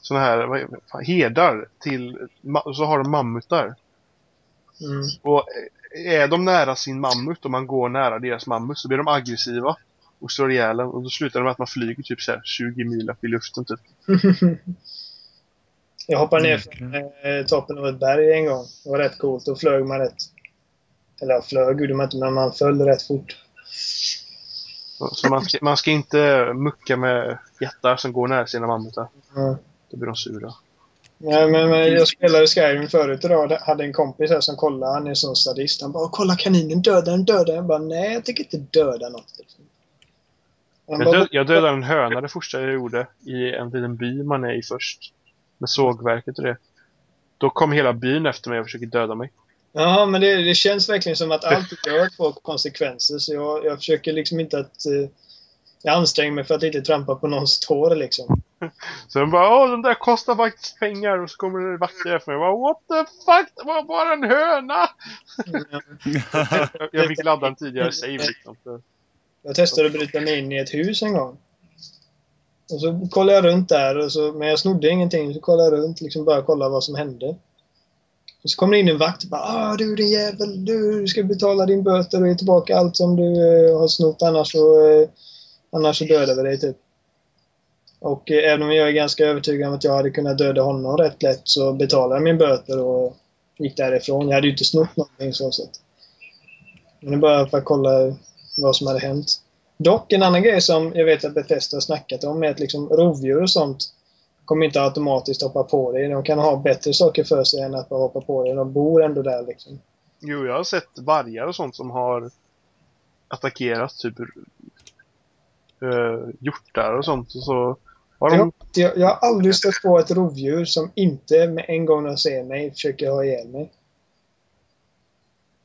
Såna här, vad, fan, herdar till, och så har de mammutar. Mm. Och eh, är de nära sin mammut och man går nära deras mammut så blir de aggressiva. Och slår ihjäl en. Och då slutar det med att man flyger typ så här 20 mil upp i luften typ. <laughs> jag hoppade ner Mm, från eh, toppen av ett berg en gång. Det var rätt coolt. Då flög man rätt... Eller flög gjorde man inte, men man föll rätt fort. Så, man, ska, man ska inte mucka med jättar som går nära sina mammutar. Ja. Då blir de sura. Ja, men, men jag spelade Skyrim förut idag och hade en kompis här som kollade. Han är en sån sadist. Han bara “Kolla kaninen, döda den, döda den”. Jag bara “Nej, jag tänker inte döda något”. Han Jag, bara, död, jag dödade en höna det första jag gjorde i en liten by man är i först. Med sågverket och det. Då kom hela byn efter mig och försökte döda mig. Ja, men det, det känns verkligen som att <laughs> allt jag gör får konsekvenser. Så jag, jag försöker liksom inte att... Eh, jag anstränger mig för att inte trampa på någons tår liksom. <laughs> Så de bara åh den där kostar faktiskt pengar och så kommer det vackra efter mig. Jag bara, What the fuck? Det var bara en höna! Jag, <laughs> jag fick ladda en tidigare save liksom. Jag testade att bryta mig in i ett hus en gång. Och så kollade jag runt där, och så, men jag snodde ingenting. Så kollade jag runt, liksom bara kolla vad som hände. Och så kom det in en vakt och bara ah, du din jävel, du, du ska betala din böter och ge tillbaka allt som du eh, har snott annars så, eh, annars så dödar vi dig typ. Och eh, även om jag är ganska övertygad om att jag hade kunnat döda honom rätt lätt så betalade jag min böter och gick därifrån. Jag hade ju inte snott någonting så sett. Men det är bara för att kolla vad som hade hänt. Dock en annan grej som jag vet att Bethesda har snackat om är att liksom rovdjur och sånt kommer inte automatiskt hoppa på dig. De kan ha bättre saker för sig än att bara hoppa på dig. De bor ändå där liksom. Jo, jag har sett vargar och sånt som har attackerat typ uh, hjortar och sånt. Och så har de... Jag, jag, jag har aldrig stött på ett rovdjur som inte med en gång de ser mig försöker ha ihjäl mig.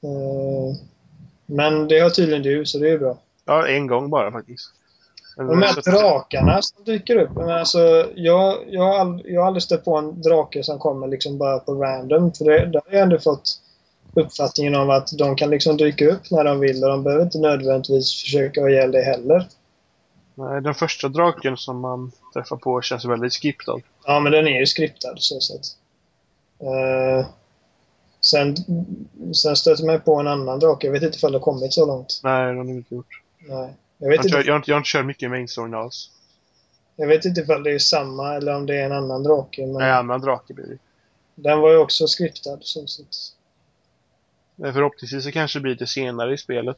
Eh, men det har tydligen du, så det är bra. Ja, en gång bara faktiskt. Men De här så- drakarna som dyker upp. Men alltså, jag, jag, har ald- jag har aldrig stött på en drake som kommer liksom bara på random. För det, där har jag ändå fått uppfattningen av att de kan liksom dyka upp när de vill och de behöver inte nödvändigtvis försöka ha ihjäl dig heller. Den första draken som man träffar på känns väldigt skriptad. Ja, men den är ju skriptad så sätt. Uh, sen, sen stöter man på en annan drake. Jag vet inte ifall det har kommit så långt. Nej, det har inte gjort. Nej. Jag, vet jag, inte, jag, har inte, jag har inte kört mycket main storyn alls. Jag vet inte ifall det är samma eller om det är en annan drake. Men... Nej, annan drake blir det. Den var ju också skriptad så sätt. Förhoppningsvis så kanske det blir lite senare i spelet.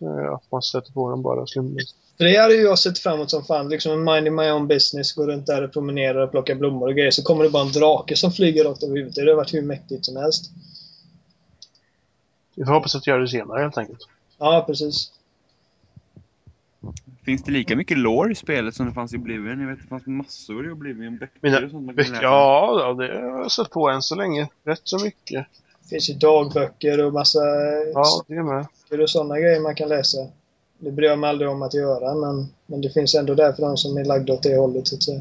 Eh, att man stöter på dem bara slumpmässigt. För det hade ju jag sett fram emot som fan. Liksom en minding my own business, gå runt där och promenera och plocka blommor och grejer. Så kommer det bara en drake som flyger rakt över huvudet. Det hade varit hur mäktigt som helst. Vi får hoppas att göra det senare helt enkelt. Ja, precis. Finns det lika mycket lore i spelet som det fanns i Oblivion? Jag vet det fanns massor i Oblivion. Böcker och sånt man böcker, ja, ja, det har jag sett på än så länge. Rätt så mycket. Det finns ju dagböcker och massa ja, det med. och sådana grejer man kan läsa. Det bryr jag mig aldrig om att göra, men, men det finns ändå där för de som är lagda åt det hållet, så att säga.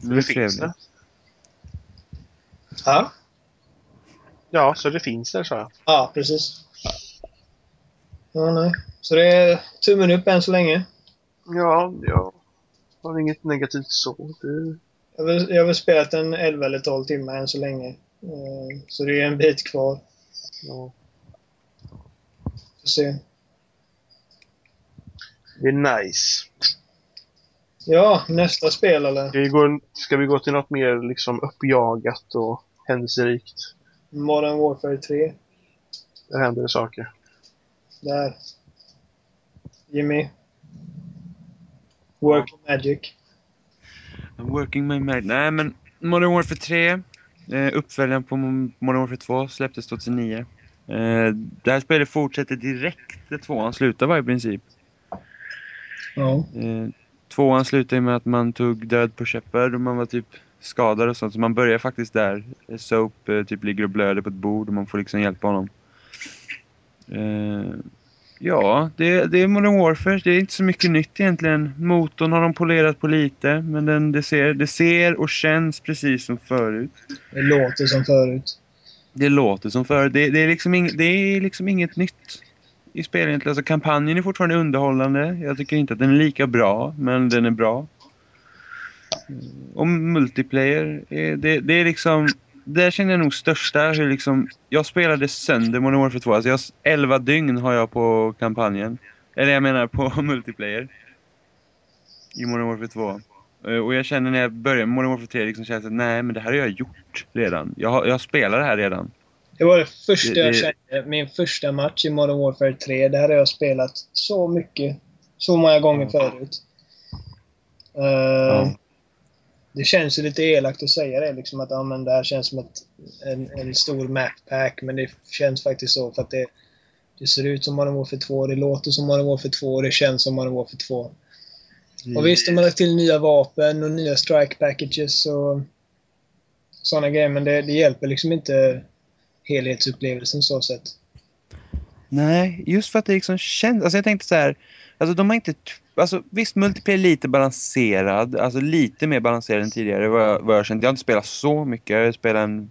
Det trevligt. Det. Ja? Ja, så det finns där, sa jag. Ja, precis. Ja, nej. Så det är tummen upp än så länge. Ja, jag har inget negativt så. Det... Jag har väl, jag har väl spelat en 11 eller 12 timmar än så länge. Eh, så det är en bit kvar. Ja. Får se. Det är nice. Ja, nästa spel eller? Ska vi gå, ska vi gå till något mer liksom uppjagat och händelserikt? Modern Warfare 3. Där händer det saker. Där. Jimmy. Work Magic. Working my magic. Nej, men Modern Warfare 3, eh, uppföljaren på Modern Warfare 2, släpptes 2009. Eh, det här spelet fortsätter direkt där tvåan slutar var i princip. Ja. Eh, tvåan slutar med att man tog död på Shepard och man var typ skadad och sånt. Så man börjar faktiskt där. Soap eh, typ ligger och blöder på ett bord och man får liksom hjälpa honom. Eh, ja, det, det är Modern Warfare. Det är inte så mycket nytt egentligen. Motorn har de polerat på lite. Men den, det, ser, det ser och känns precis som förut. Det låter som förut. Det låter som förut. Det, det, är, liksom ing, det är liksom inget nytt i spelet egentligen. Alltså kampanjen är fortfarande underhållande. Jag tycker inte att den är lika bra, men den är bra. Och multiplayer, det, det är liksom... Där känner jag nog största hur liksom... Jag spelade sönder Modern Warfare 2. Alltså jag, 11 dygn har jag på kampanjen. Eller jag menar på <laughs> multiplayer. I Modern Warfare 2. Och jag känner när jag börjar med Modern Warfare 3 liksom känns att nej men det här har jag gjort redan. Jag, jag spelar det här redan. Det var det första det, jag kände. Min första match i Modern Warfare 3. Det här har jag spelat så mycket. Så många gånger förut. Uh, ja. Det känns ju lite elakt att säga det. Liksom att ja, men det här känns som ett, en, en stor map pack. Men det känns faktiskt så för att det, det ser ut som Modern Warfare 2. Det låter som Modern Warfare 2 och det känns som Modern Warfare 2. Mm. Och visst, de har lagt till nya vapen och nya strike packages och sådana grejer. Men det, det hjälper liksom inte helhetsupplevelsen så sett. Nej, just för att det liksom känns... Alltså jag tänkte så här... Alltså de har inte... Alltså visst, multiplayer är lite balanserad. Alltså lite mer balanserad än tidigare vad jag, vad jag känt. Jag har inte spelat så mycket. Jag har spelat en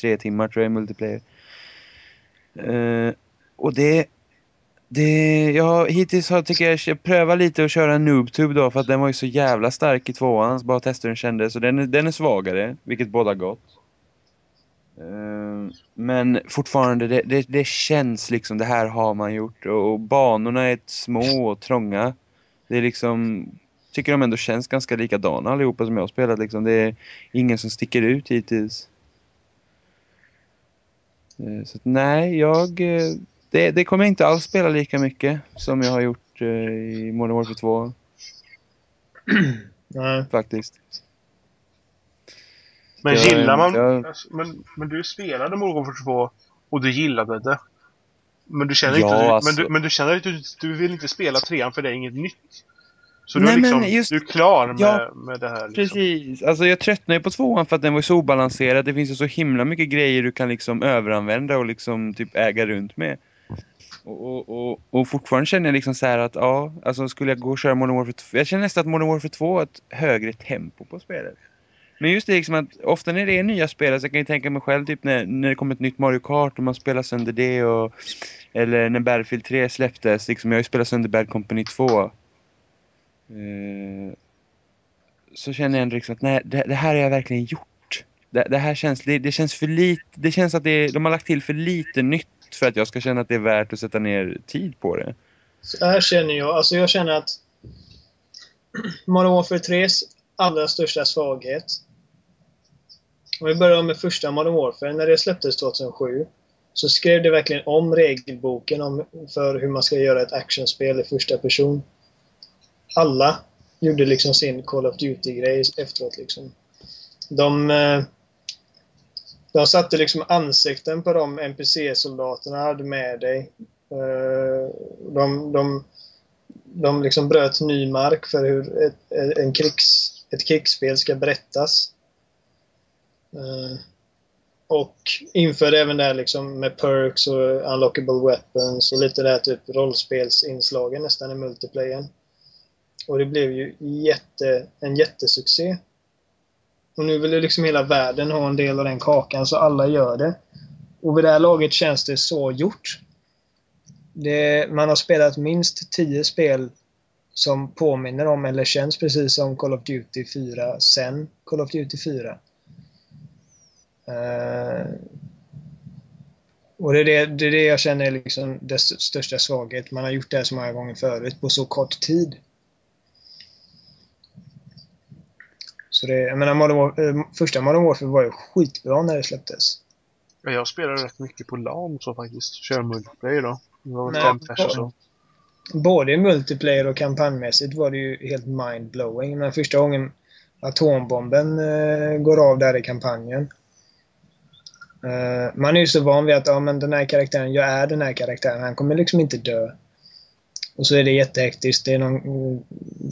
tre timmar tror jag i multiplayer. Uh, och det... Det, jag hittills har, tycker jag, jag prövar lite att köra Noobtube då för att den var ju så jävla stark i tvåan. Så bara testa hur den kändes. Så den, den är svagare, vilket båda gott. Uh, men fortfarande, det, det, det, känns liksom, det här har man gjort. Och, banorna är små och trånga. Det är liksom, tycker de ändå känns ganska likadana allihopa som jag har spelat. Liksom. Det är ingen som sticker ut hittills. Uh, så att, nej, jag... Uh, det, det kommer jag inte alls spela lika mycket som jag har gjort i Modern Warfare 2. <clears throat> nej. Faktiskt. Men jag, gillar man... Jag... Men, men du spelade Modern Warfare 2 och du gillade det. Men du känner ja, inte... alltså... Men, du, men du känner att du, du vill inte spela trean för det är inget nytt. Så du, Nej, liksom, just... du är klar med, ja, med det här. Liksom. Precis. Alltså jag tröttnade på tvåan för att den var så obalanserad. Det finns ju så himla mycket grejer du kan liksom överanvända och liksom typ äga runt med. Och, och, och, och fortfarande känner jag liksom så att ja, alltså skulle jag gå och köra Modern Warfare 2. Jag känner nästan att Modern Warfare 2 har ett högre tempo på spelet. Men just det liksom att ofta när det är nya spelare så alltså kan jag tänka mig själv typ när, när det kommer ett nytt Mario Kart och man spelar sönder det och eller när Battlefield 3 släpptes, liksom jag har ju spelat sönder Bad Company 2. Eh, så känner jag ändå liksom att nej, det, det här har jag verkligen gjort. Det, det här känns, det, det, känns för lite, det känns att det, de har lagt till för lite nytt för att jag ska känna att det är värt att sätta ner tid på det. Så här känner jag. Alltså jag känner att <clears throat> Modern Warfare 3s allra största svaghet. Om vi börjar med första Modern Warfare, när det släpptes 2007, så skrev det verkligen om regelboken om, för hur man ska göra ett actionspel i första person. Alla gjorde liksom sin Call of Duty-grej efteråt. Liksom. De, eh, de satte liksom ansikten på de NPC-soldaterna hade med dig. Eh, de, de, de liksom bröt ny mark för hur ett, en krigs, ett krigsspel ska berättas. Eh, och införde även det här liksom med perks och unlockable weapons och lite det här typ rollspelsinslagen nästan i multiplayern. Och det blev ju jätte, en jättesuccé. Och nu vill ju liksom hela världen ha en del av den kakan så alla gör det. Och vid det här laget känns det så gjort. Det, man har spelat minst 10 spel som påminner om eller känns precis som Call of Duty 4 sen Call of Duty 4. Uh, och det är det, det är det jag känner är liksom dess största svaghet. Man har gjort det här så många gånger förut på så kort tid. Så det, jag menar, Modern War, eh, första Modern Warfare var ju skitbra när det släpptes. Ja, jag spelar rätt mycket på LAN så faktiskt. Kör multiplayer då. Det var Nej, fem pers och så. Både multiplayer och kampanjmässigt var det ju helt mind-blowing. Men första gången atombomben eh, går av där i kampanjen. Eh, man är ju så van vid att ja, men den här karaktären, jag är den här karaktären. Han kommer liksom inte dö. Och så är det jättehektiskt. Det är någon mm,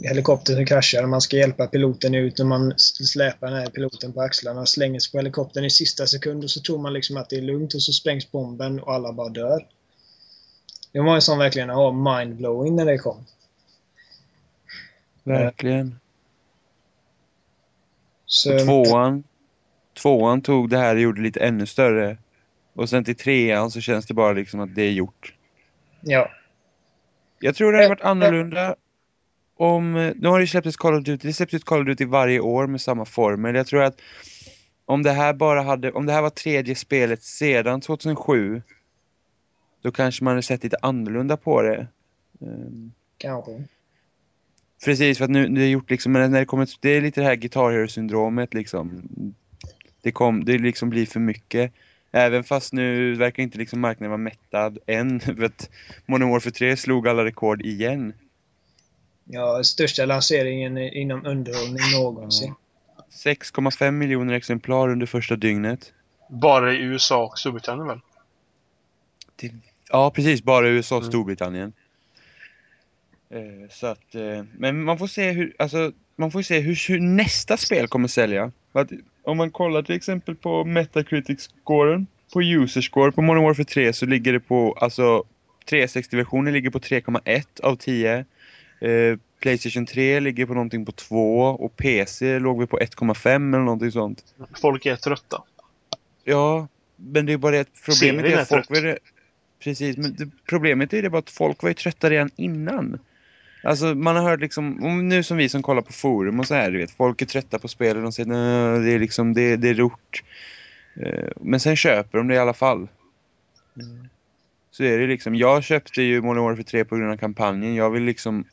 helikopter som kraschar och man ska hjälpa piloten ut och man släpar den här piloten på axlarna och slänger sig på helikoptern i sista sekund och så tror man liksom att det är lugnt och så sprängs bomben och alla bara dör. Det var en sån verkligen ja, mind-blowing när det kom. Verkligen. Så, Och tvåan, tvåan tog det här och gjorde lite ännu större. Och sen till trean så känns det bara liksom att det är gjort. ja. Jag tror det hade varit annorlunda om... Nu har det släppts Call of Duty. Det släpps ut Call of Duty varje år med samma formel. Jag tror att om det här bara hade... Om det här var tredje spelet sedan 2007 då kanske man hade sett lite annorlunda på det. Ehm, Kanske. Precis, för att nu det är gjort liksom, men när det kommer, det är lite det här Guitar Hero-syndromet liksom. Det, kom, det liksom blir för mycket. Även fast nu verkar inte liksom marknaden vara mättad än. <laughs> För att Modern Warfare 3 slog alla rekord igen. Ja, största lanseringen i- inom underhållning någonsin. 6,5 miljoner exemplar under första dygnet. Bara i USA och Storbritannien väl? Ja, precis. Bara USA och Mm. Storbritannien. Eh, så att, eh, men man får se hur, alltså, man får se hur, hur nästa spel kommer sälja. Att, om man kollar till exempel på Metacritic-scoren, på user-score på Modern Warfare 3 så ligger det på, alltså 360-versionen ligger på 3,1 av 10. Eh, Playstation 3 ligger på någonting på 2 och PC låg vi på 1,5 eller någonting sånt. Folk är trötta. Ja, men det är bara det problemet är är att folk var Precis, men det, problemet är det bara att folk var ju trötta redan innan. Alltså man har hört liksom, nu som vi som kollar på forum och så här, du vet, folk är trötta på spel och de säger "Nö, det är liksom, det, det är rort. Eh, men sen köper de det i alla fall. Så är det liksom, jag köpte ju Modern Warfare 3 på grund av kampanjen. Jag vill liksom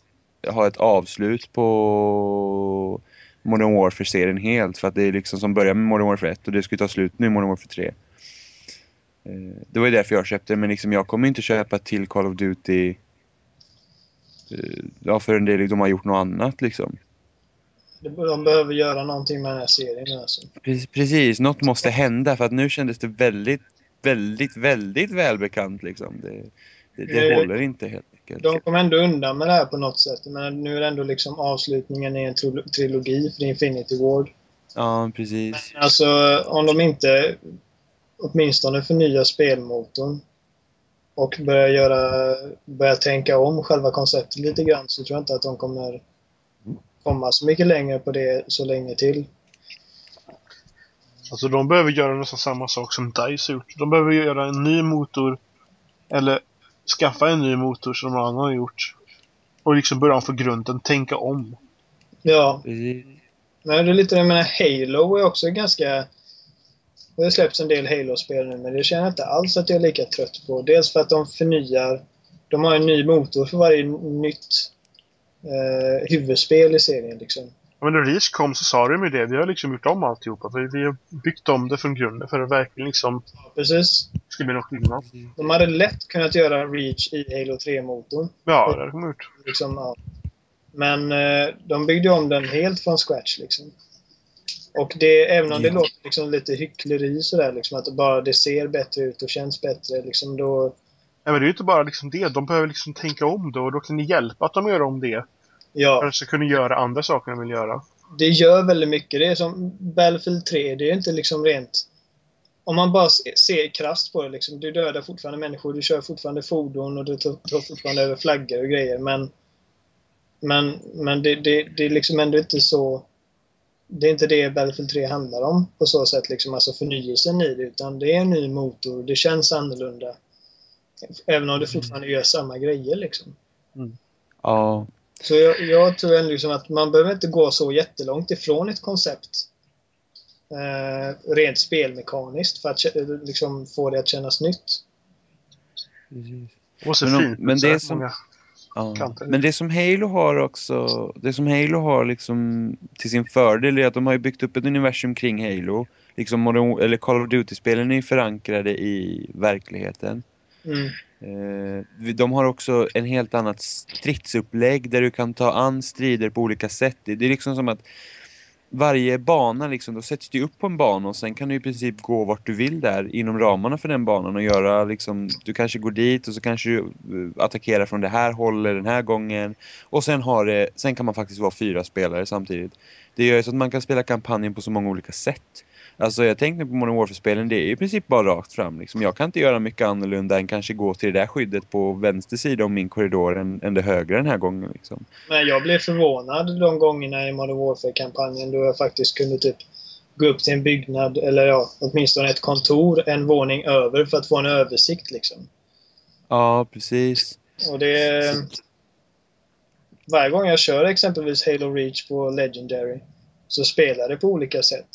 ha ett avslut på Modern Warfare-serien helt. För att det är liksom som börjar med Modern Warfare 1 och det ska ju ta slut nu i Modern Warfare 3. Eh, det var ju därför jag köpte det, men liksom jag kommer inte köpa till Call of Duty eh, ja, förrän det, de har gjort något annat liksom. De behöver göra någonting med den här serien alltså. Precis, precis, något måste hända för att nu kändes det väldigt, väldigt, väldigt välbekant liksom. Det, det, det Eh, håller inte helt enkelt. De kom ändå undan med det här på något sätt. Men nu är det ändå liksom avslutningen i en trilo- trilogi för Infinity Ward. Ja, precis. Alltså, om de inte åtminstone förnyar spelmotorn och börjar göra, börjar tänka om själva konceptet lite grann så tror jag inte att de kommer komma så mycket längre på det så länge till. Alltså de behöver göra nästan samma sak som DICE gjort. De behöver göra en ny motor. Eller skaffa en ny motor som någon annan har gjort. Och liksom börja om från grunden, tänka om. Ja, men det är lite, jag menar Halo är också ganska... Det har släppts en del Halo-spel nu, men det känner jag inte alls att jag är lika trött på. Dels för att de förnyar... De har en ny motor för varje nytt eh, huvudspel i serien liksom. Ja, Men när Reach kom så sa de ju det. Vi har liksom gjort om alltihopa. Vi, vi har byggt om det från grunden för att det verkligen liksom Precis. ska bli någon skillnad. De hade lätt kunnat göra Reach i Halo 3-motorn. Ja, det har de gjort. Liksom, ja. Men eh, de byggde om den helt från scratch. Liksom. Och det, även om det Ja. låter liksom lite hyckleri sådär, liksom, att bara det ser bättre ut och känns bättre, liksom, då... Ja, men det är ju inte bara liksom det. De behöver liksom tänka om det och då kan ni hjälpa att de gör om det. För Ja, att de ska kunna göra andra saker de vill göra. det gör väldigt mycket. Det är som Battlefield 3, det är inte liksom rent... Om man bara se- ser krasst på det, liksom, du dödar fortfarande människor, du kör fortfarande fordon och du tar fortfarande över flaggor och grejer, men... Men, men det, det, det är liksom ändå inte så... Det är inte det Battlefield 3 handlar om på så sätt, liksom, alltså förnyelsen i det, utan det är en ny motor, det känns annorlunda. Även om det fortfarande gör samma grejer liksom. Ja, Så jag, jag tror ändå liksom att man behöver inte gå så jättelångt ifrån ett koncept eh, rent spelmekaniskt för att liksom få det att kännas nytt. precis. Och så Men fint. men det är som- många- Ja. Men det som Halo har också, det som Halo har liksom till sin fördel är att de har ju byggt upp ett universum kring Halo. Liksom Modern, eller Call of Duty-spelen är förankrade i verkligheten. Mm. Eh, de har också en helt annat stridsupplägg där du kan ta an strider på olika sätt. Det är liksom som att varje bana liksom, då sätts du upp på en bana och sen kan du i princip gå vart du vill där inom ramarna för den banan och göra liksom, du kanske går dit och så kanske du eh, attackerar från det här hållet den här gången. Och sen har det, sen kan man faktiskt vara fyra spelare samtidigt. Det gör ju så att man kan spela kampanjen på så många olika sätt. Alltså jag tänkte på Modern Warfare-spelen, det är i princip bara rakt fram. Liksom. Jag kan inte göra mycket annorlunda än kanske gå till det där skyddet på vänster sida om min korridor än, än det högra den här gången. Liksom. Men jag blev förvånad de gångerna i Modern Warfare-kampanjen då jag faktiskt kunde typ gå upp till en byggnad, eller ja, åtminstone ett kontor, en våning över för att få en översikt liksom. Ja, precis. Och det... Varje gång jag kör exempelvis Halo Reach på Legendary så spelar det på olika sätt.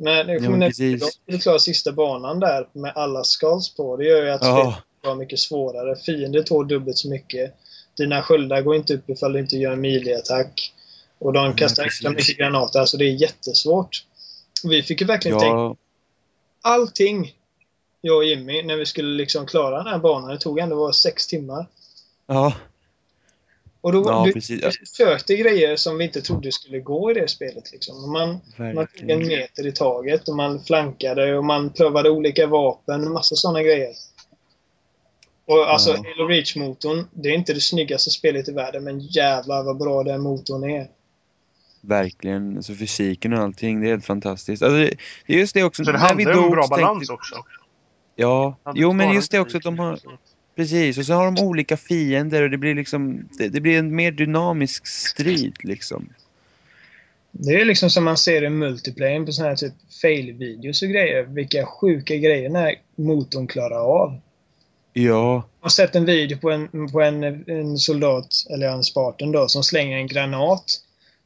Men jag kommer när jag skulle klara sista banan där med alla skulls på. Det gör ju att spelet Ja, var mycket svårare. Fiender tål dubbelt så mycket. Dina sköldar går inte upp ifall du inte gör en melee-attack. Och de kastar extra mycket granater. Alltså det är jättesvårt. Vi fick ju verkligen tänka ja, allting, jag och Jimmy, när vi skulle liksom klara den här banan. Det tog ändå bara sex timmar. ja, Och då ja du, precis. vi försökte grejer som vi inte trodde skulle gå i det spelet. Liksom. Och Man, man tog en meter i taget och man flankade och man prövade olika vapen och massa sådana grejer. Och alltså, Ja. Halo Reach-motorn, det är inte det snyggaste spelet i världen, men jävlar vad bra den motorn är. Verkligen. Alltså fysiken och allting, det är helt fantastiskt. Alltså, det, det är just det också. Så det handlar ju om bra så tänkte- balans också. Ja, jo men just det också att de har, precis, och så har de olika fiender och det blir liksom, det, det blir en mer dynamisk strid liksom. Det är liksom som man ser i multiplayer på såna här typ fail-videos och grejer. Vilka sjuka grejer den här motorn klarar av. Ja, Jag har sett en video på en, på en, en soldat, eller en Spartan då, som slänger en granat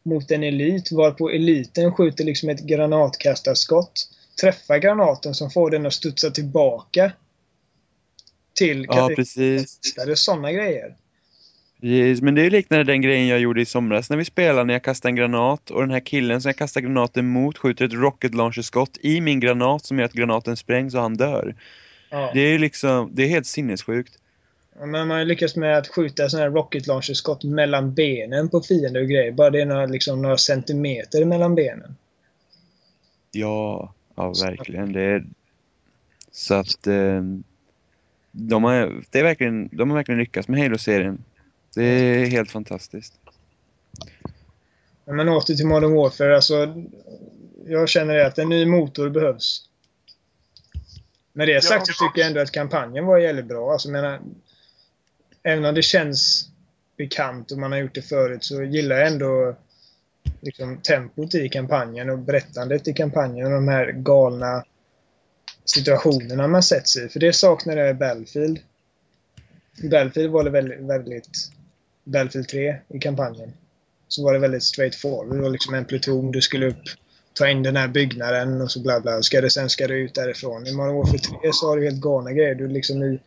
mot en elit, varpå eliten skjuter liksom ett granatkastarskott, träffar granaten som får den att studsa tillbaka till ja precis. Är sådana grejer. precis. Men det är liknande den grejen jag gjorde i somras när vi spelade när jag kastade en granat och den här killen som jag kastar granaten mot skjuter ett rocket launcher-skott i min granat som gör att granaten sprängs och han dör. Ja. Det är liksom, det är helt sinnessjukt. Men man lyckats med att skjuta sådana här rocket launcher-skott mellan benen på fiender och grejer. Bara det är några, liksom, några centimeter mellan benen. Ja, ja verkligen. Det är... Så att eh, de, har, det är verkligen, de har verkligen lyckats med Halo-serien. Det är helt fantastiskt. Men åter till Modern Warfare. Alltså, jag känner att en ny motor behövs. Med det sagt så tycker jag ändå att kampanjen var jävligt bra. Alltså, jag menar, även om det känns bekant och man har gjort det förut så gillar jag ändå liksom, tempot i kampanjen och berättandet i kampanjen och de här galna situationerna man sätts i. För det saknar jag i Battlefield. I Battlefield var det väldigt, väldigt Battlefield 3 i kampanjen. Så var det väldigt straight forward. Det var liksom en pluton, du skulle upp, ta in den här byggnaden och så bla bla. Ska det, sen ska du ut därifrån. I Modern Warfare 3 så har du helt galna grejer. Du är liksom i,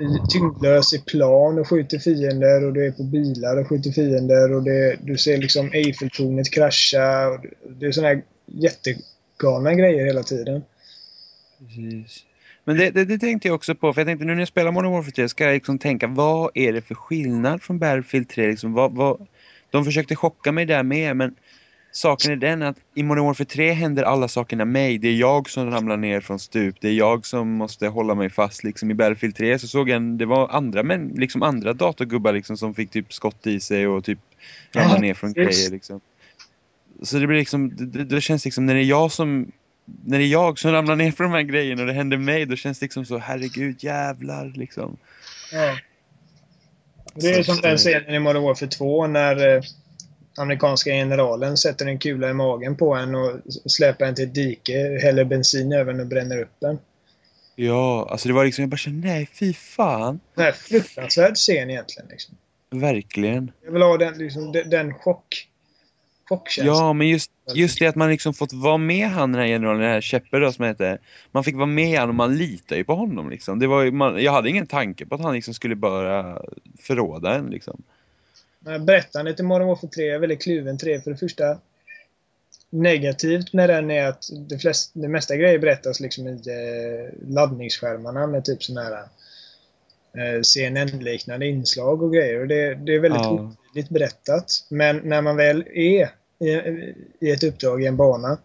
i tyngdlös i plan och skjuter fiender och du är på bilar och skjuter fiender och det, du ser liksom Eiffeltornet krascha. Och det, det är sådana här jättegalna grejer hela tiden. Precis. Men det, det, det, tänkte jag också på, för jag tänkte nu när jag spelar Modern Warfare 3 ska jag liksom tänka, vad är det för skillnad från Battlefield 3? Liksom, vad, vad, de försökte chocka mig där med, men saken är den att i Modern Warfare 3 händer alla sakerna mig. Det är jag som ramlar ner från stup, det är jag som måste hålla mig fast. Liksom, I Battlefield 3 så såg jag, en, det var andra, men, liksom andra datorgubbar liksom, som fick typ skott i sig och typ ramla ner från grejer. Liksom. Så det blir liksom, det, det känns liksom när det är jag som när det är jag som ramlar ner från de här grejerna och det händer mig, då känns det liksom så, herregud, jävlar, liksom. Ja. Det är så som den scenen i Modern Warfare 2 när eh, amerikanska generalen sätter en kula i magen på en och släpar en till ett dike, häller bensin över den och bränner upp den. Ja, alltså det var liksom, jag bara kände, nej, fy fan. Det här fruktansvärd scen egentligen. Liksom. Verkligen. Jag vill ha den, liksom, den, den chock chockkänsla. Ja, men just, just det att man liksom fått vara med han den här generalen, den här Shepard då som heter. Man fick vara med han och man litar ju på honom liksom. Det var ju, man, jag hade ingen tanke på att han liksom skulle bara förråda en liksom. Berättandet i Modern Warfare 3 är väldigt kluven 3. För det första negativt med den är att det, flest, det mesta grejer berättas liksom i eh, laddningsskärmarna med typ sådana här eh, CNN-liknande inslag och grejer. Och det, det är väldigt ja. Otydligt berättat. Men när man väl är i, i ett uppdrag i en bana.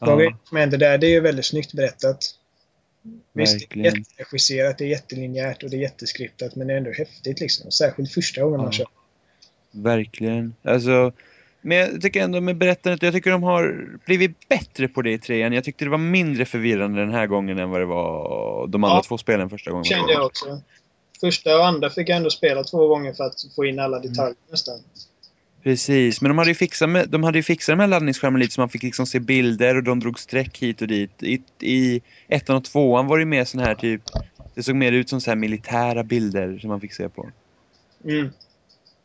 Ja. De som händer där, det är väldigt snyggt berättat. Visst, det är jätteregisserat, det är jättelinjärt och det är jätteskriptat men det är ändå häftigt liksom. Särskilt första gången ja. man kör. Verkligen. Alltså, men jag tycker ändå med berättandet, jag tycker de har blivit bättre på det i trean. Jag tyckte det var mindre förvirrande den här gången än vad det var de andra ja, två spelen första gången. kände jag också. Första och andra fick jag ändå spela två gånger för att få in alla detaljer mm. nästan. Precis, men de hade ju fixat, med, de hade ju fixat de här laddningsskärmarna lite så man fick liksom se bilder och de drog streck hit och dit. I, i ettan och tvåan var det mer sån här typ, det såg mer ut som så här militära bilder som man fick se på. Mm.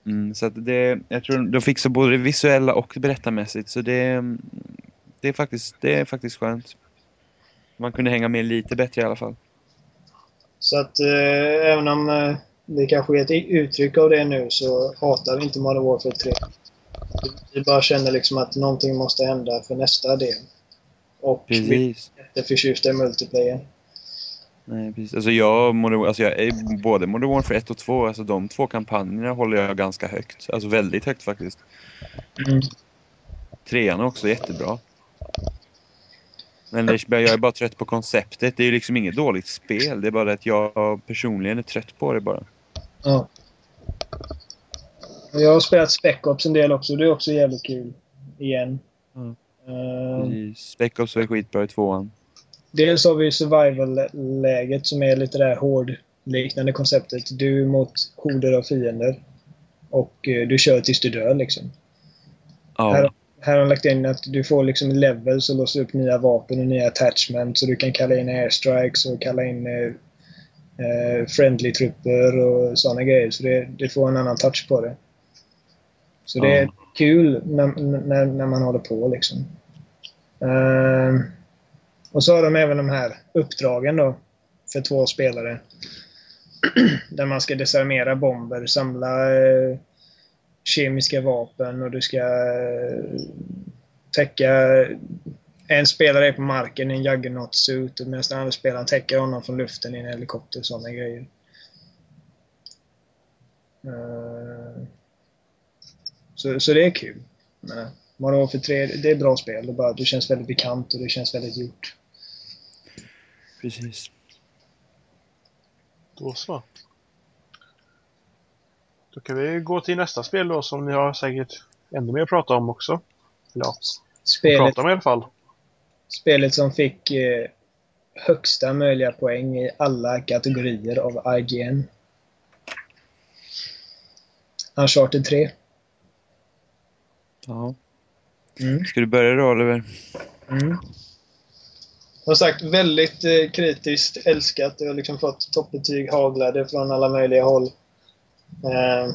Mm, så att det, jag tror de fixar både det visuella och berättarmässigt. Så det, det, är faktiskt, det är faktiskt skönt. Man kunde hänga med lite bättre i alla fall. Så att eh, även om eh, det kanske är ett uttryck av det nu så hatar vi inte Modern Warfare 3. Vi bara känner liksom att någonting måste hända för nästa del. Och Precis. vi är jätteförtjusta i multiplayer. Nej, precis. Alltså jag, Modern, alltså jag är både Modern Warfare 1 och 2, alltså de två kampanjerna håller jag ganska högt. Alltså väldigt högt faktiskt. Mm. Trean är också jättebra. Men det, jag är bara trött på konceptet. Det är ju liksom inget dåligt spel. Det är bara att jag personligen är trött på det bara. Ja. Jag har spelat Spec Ops en del också. Det är också jävligt kul. Igen. Mm. Uh, Spec Ops var skitbra i tvåan. Dels har vi survival-läget som är lite det här hård-liknande konceptet. Du mot horder av fiender. Och eh, du kör tills du dör liksom. Ja. Här, här har de lagt in att du får liksom levels och låser upp nya vapen och nya attachments. Så du kan kalla in airstrikes och kalla in eh, eh friendly-trupper och sådana grejer. Så det, det, får en annan touch på det. Så det är kul när, när, när man håller på liksom. Uh, och så har de även de här uppdragen då för två spelare. <clears throat> Där man ska desarmera bomber, samla eh, kemiska vapen och du ska eh, täcka... En spelare är på marken i en juggernaut-suit medan den andra spelaren täcker honom från luften i en helikopter och sådana grejer. Uh, så, så det är kul. Men, Modern Warfare 3, det är bra spel. Det, bara, det känns väldigt bekant och det känns väldigt gjort. Precis. Då så. Då kan vi gå till nästa spel då som ni har säkert ännu mer att prata om också. Ja, spelet, prata om i alla fall. Spelet som fick eh, högsta möjliga poäng i alla kategorier av IGN. Uncharted 3. Ja. Mm. Ska du börja då Oliver? Mm. Som sagt, väldigt eh, kritiskt älskat. Jag har liksom fått toppbetyg haglade från alla möjliga håll. Eh.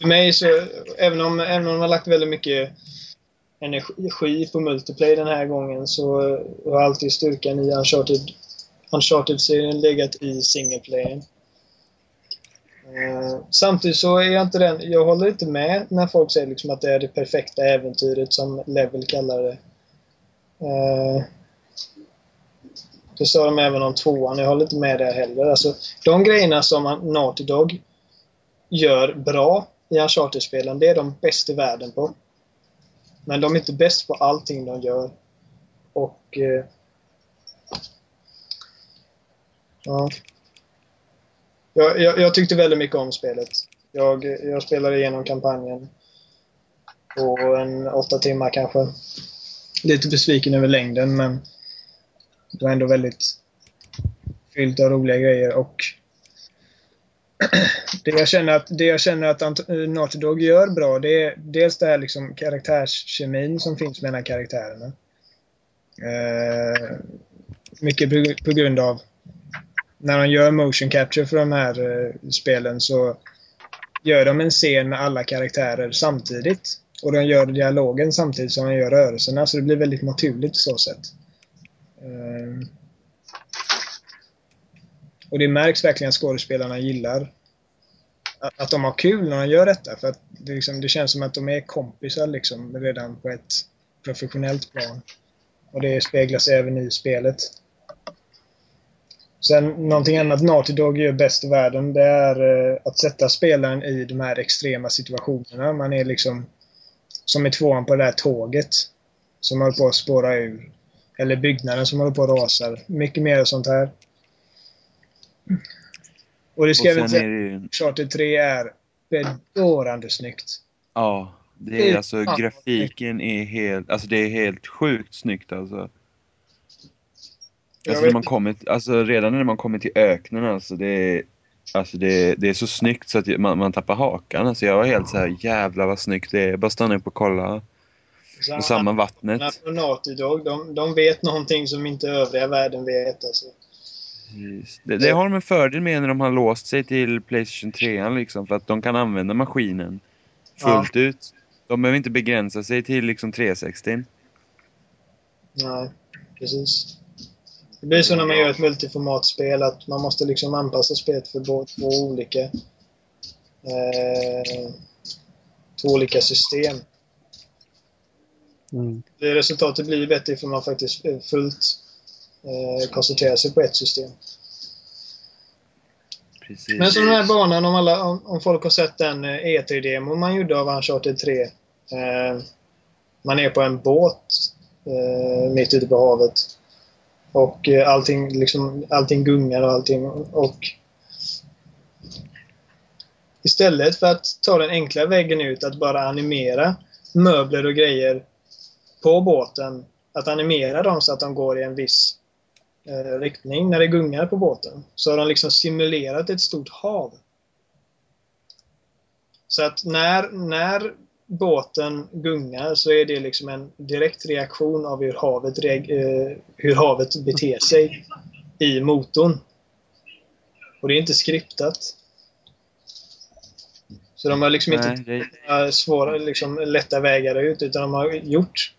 För mig så, även om, även om de har lagt väldigt mycket energi på multiplayer den här gången så har alltid styrkan i Uncharted, Uncharted-serien legat i singleplayen. Eh, samtidigt så är jag inte den, jag håller inte med när folk säger liksom att det är det perfekta äventyret som Level kallar det. Eh, det sa de även om tvåan, jag håller inte med där heller. Alltså, de grejerna som Naughty Dog gör bra i Uncharted-spelen, det är de bäst i världen på. Men de är inte bäst på allting de gör. Och... Eh, ja. Jag, jag, jag, tyckte väldigt mycket om spelet. Jag, jag spelade igenom kampanjen på en åtta timmar kanske. Lite besviken över längden men det var ändå väldigt fyllt av roliga grejer och <clears throat> det jag känner att, det jag känner att eh, Naughty Dog gör bra, det är dels det här liksom karaktärskemin som finns mellan karaktärerna. Eh, mycket på, på, grund av när de gör motion capture för de här eh, spelen så gör de en scen med alla karaktärer samtidigt. Och de gör dialogen samtidigt som de gör rörelserna, så det blir väldigt naturligt på så sätt. Ehm. Och det märks verkligen att skådespelarna gillar att de har kul när de gör detta. För att det, liksom, det känns som att de är kompisar liksom, redan på ett professionellt plan. Och det speglas även i spelet. Sen någonting annat Naughty Dog gör bäst i världen, det är eh, att sätta spelaren i de här extrema situationerna. Man är liksom som i tvåan på det där tåget som håller på att spåra ur. Eller byggnaden som håller på att rasa. Mycket mer sånt här. Och det ska jag väl säga, ju... Charter 3 är bedårande snyggt. Ja, det är alltså grafiken är helt, alltså det är helt sjukt snyggt alltså. Alltså, när man kommit, alltså redan när man kommer till öknen alltså det är, alltså det, det är så snyggt så att man, man tappar hakan. Alltså jag var helt så här jävla vad snyggt det är. Bara stanna upp och kolla. Och samma vattnet. Naughty Dog, de, de vet någonting som inte övriga världen vet alltså. Det, det, har de en fördel med när de har låst sig till Playstation 3 liksom, för att de kan använda maskinen fullt ja. ut. De behöver inte begränsa sig till liksom 360. Nej, precis. Det blir så när man gör ett multiformatspel att man måste liksom anpassa spelet för två olika eh, två olika system. Mm. Det resultatet blir bättre för man faktiskt fullt eh, koncentrera sig på ett system. Precis. Men som den här banan, om, alla, om, om folk har sett den E3-demon man gjorde av Uncharted 3. Eh, man är på en båt eh, mitt ute på havet. Och eh, allting, liksom, allting gungar och allting. Och Istället för att ta den enkla vägen ut att bara animera möbler och grejer på båten. Att animera dem så att de går i en viss eh, riktning när det gungar på båten. Så har de liksom simulerat ett stort hav. Så att när, när båten gungar så är det liksom en direkt reaktion av hur havet, eh, hur havet beter sig i motorn. Och det är inte skriptat. Så de har liksom Nej, inte det... svåra, liksom, lätta vägar ut, utan de har gjort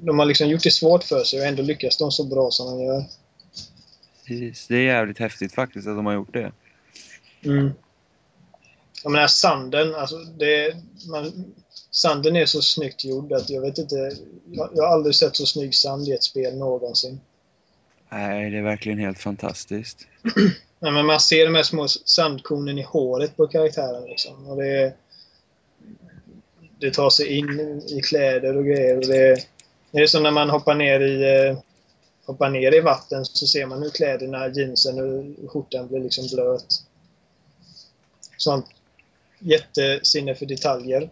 de har liksom gjort det svårt för sig och ändå lyckas de så bra som de gör. Precis. Det är jävligt häftigt faktiskt att de har gjort det. Mm. Jag menar sanden, alltså det, man, sanden är så snyggt gjord att jag vet inte, jag, jag har aldrig sett så snygg sand i ett spel någonsin. Nej, det är verkligen helt fantastiskt. <clears throat> Nej, men man ser de här små sandkornen i håret på karaktären liksom. Och det, det tar sig in i kläder och grejer. Och det, det är som när man hoppar ner i eh, hoppar ner i vatten så ser man hur kläderna, jeansen och skjortan blir liksom blöt. Sånt jättesinne för detaljer.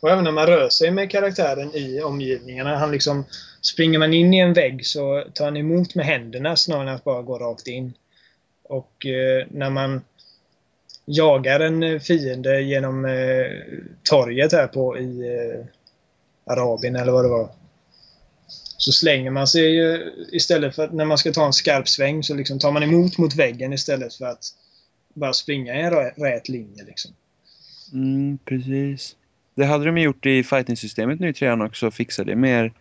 Och även när man rör sig med karaktären i omgivningarna. Han liksom, springer man in i en vägg så tar han emot med händerna snarare än att bara gå rakt in. Och eh, när man jagar en eh, fiende genom eh, torget här på i eh, Arabien eller vad det var. Så slänger man sig ju istället för att när man ska ta en skarp sväng så liksom tar man emot mot väggen istället för att bara springa i en rä- rät linje liksom. Mm, precis. Det hade de gjort i fighting-systemet nu i trean också, fixa det mer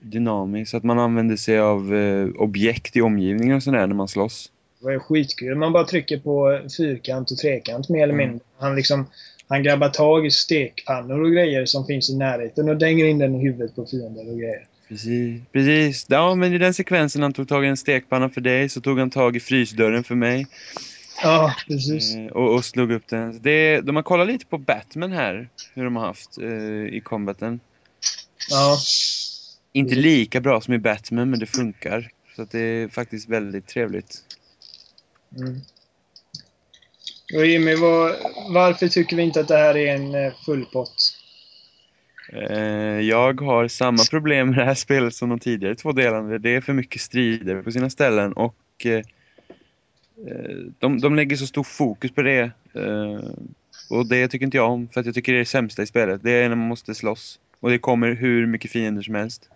dynamiskt. Att man använder sig av eh, objekt i omgivningen och sådär när man slåss. Det var ju skitkul. Man bara trycker på fyrkant och trekant mer eller Mm. mindre. Han liksom han grabbar tag i stekpannor och grejer som finns i närheten och dänger in den i huvudet på fiender och grejer. Precis. Precis. Ja, men i den sekvensen han tog tag i en stekpanna för dig så tog han tag i frysdörren för mig. Ja, precis. Eh, och, och slog upp den. Det, de har kollat lite på Batman här, hur de har haft eh, i combaten. Ja. Inte lika bra som i Batman, men det funkar. Så att det är faktiskt väldigt trevligt. Mm. Och Jimmy, vad, varför tycker vi inte att det här är en eh, fullpott? Eh, jag har samma problem med det här spelet som de tidigare två delarna. Det är för mycket strider på sina ställen och eh, de, de lägger så stor fokus på det. Och det tycker inte jag om, för att jag tycker det är det sämsta i spelet. Det är när man måste slåss. Och det kommer hur mycket fiender som helst.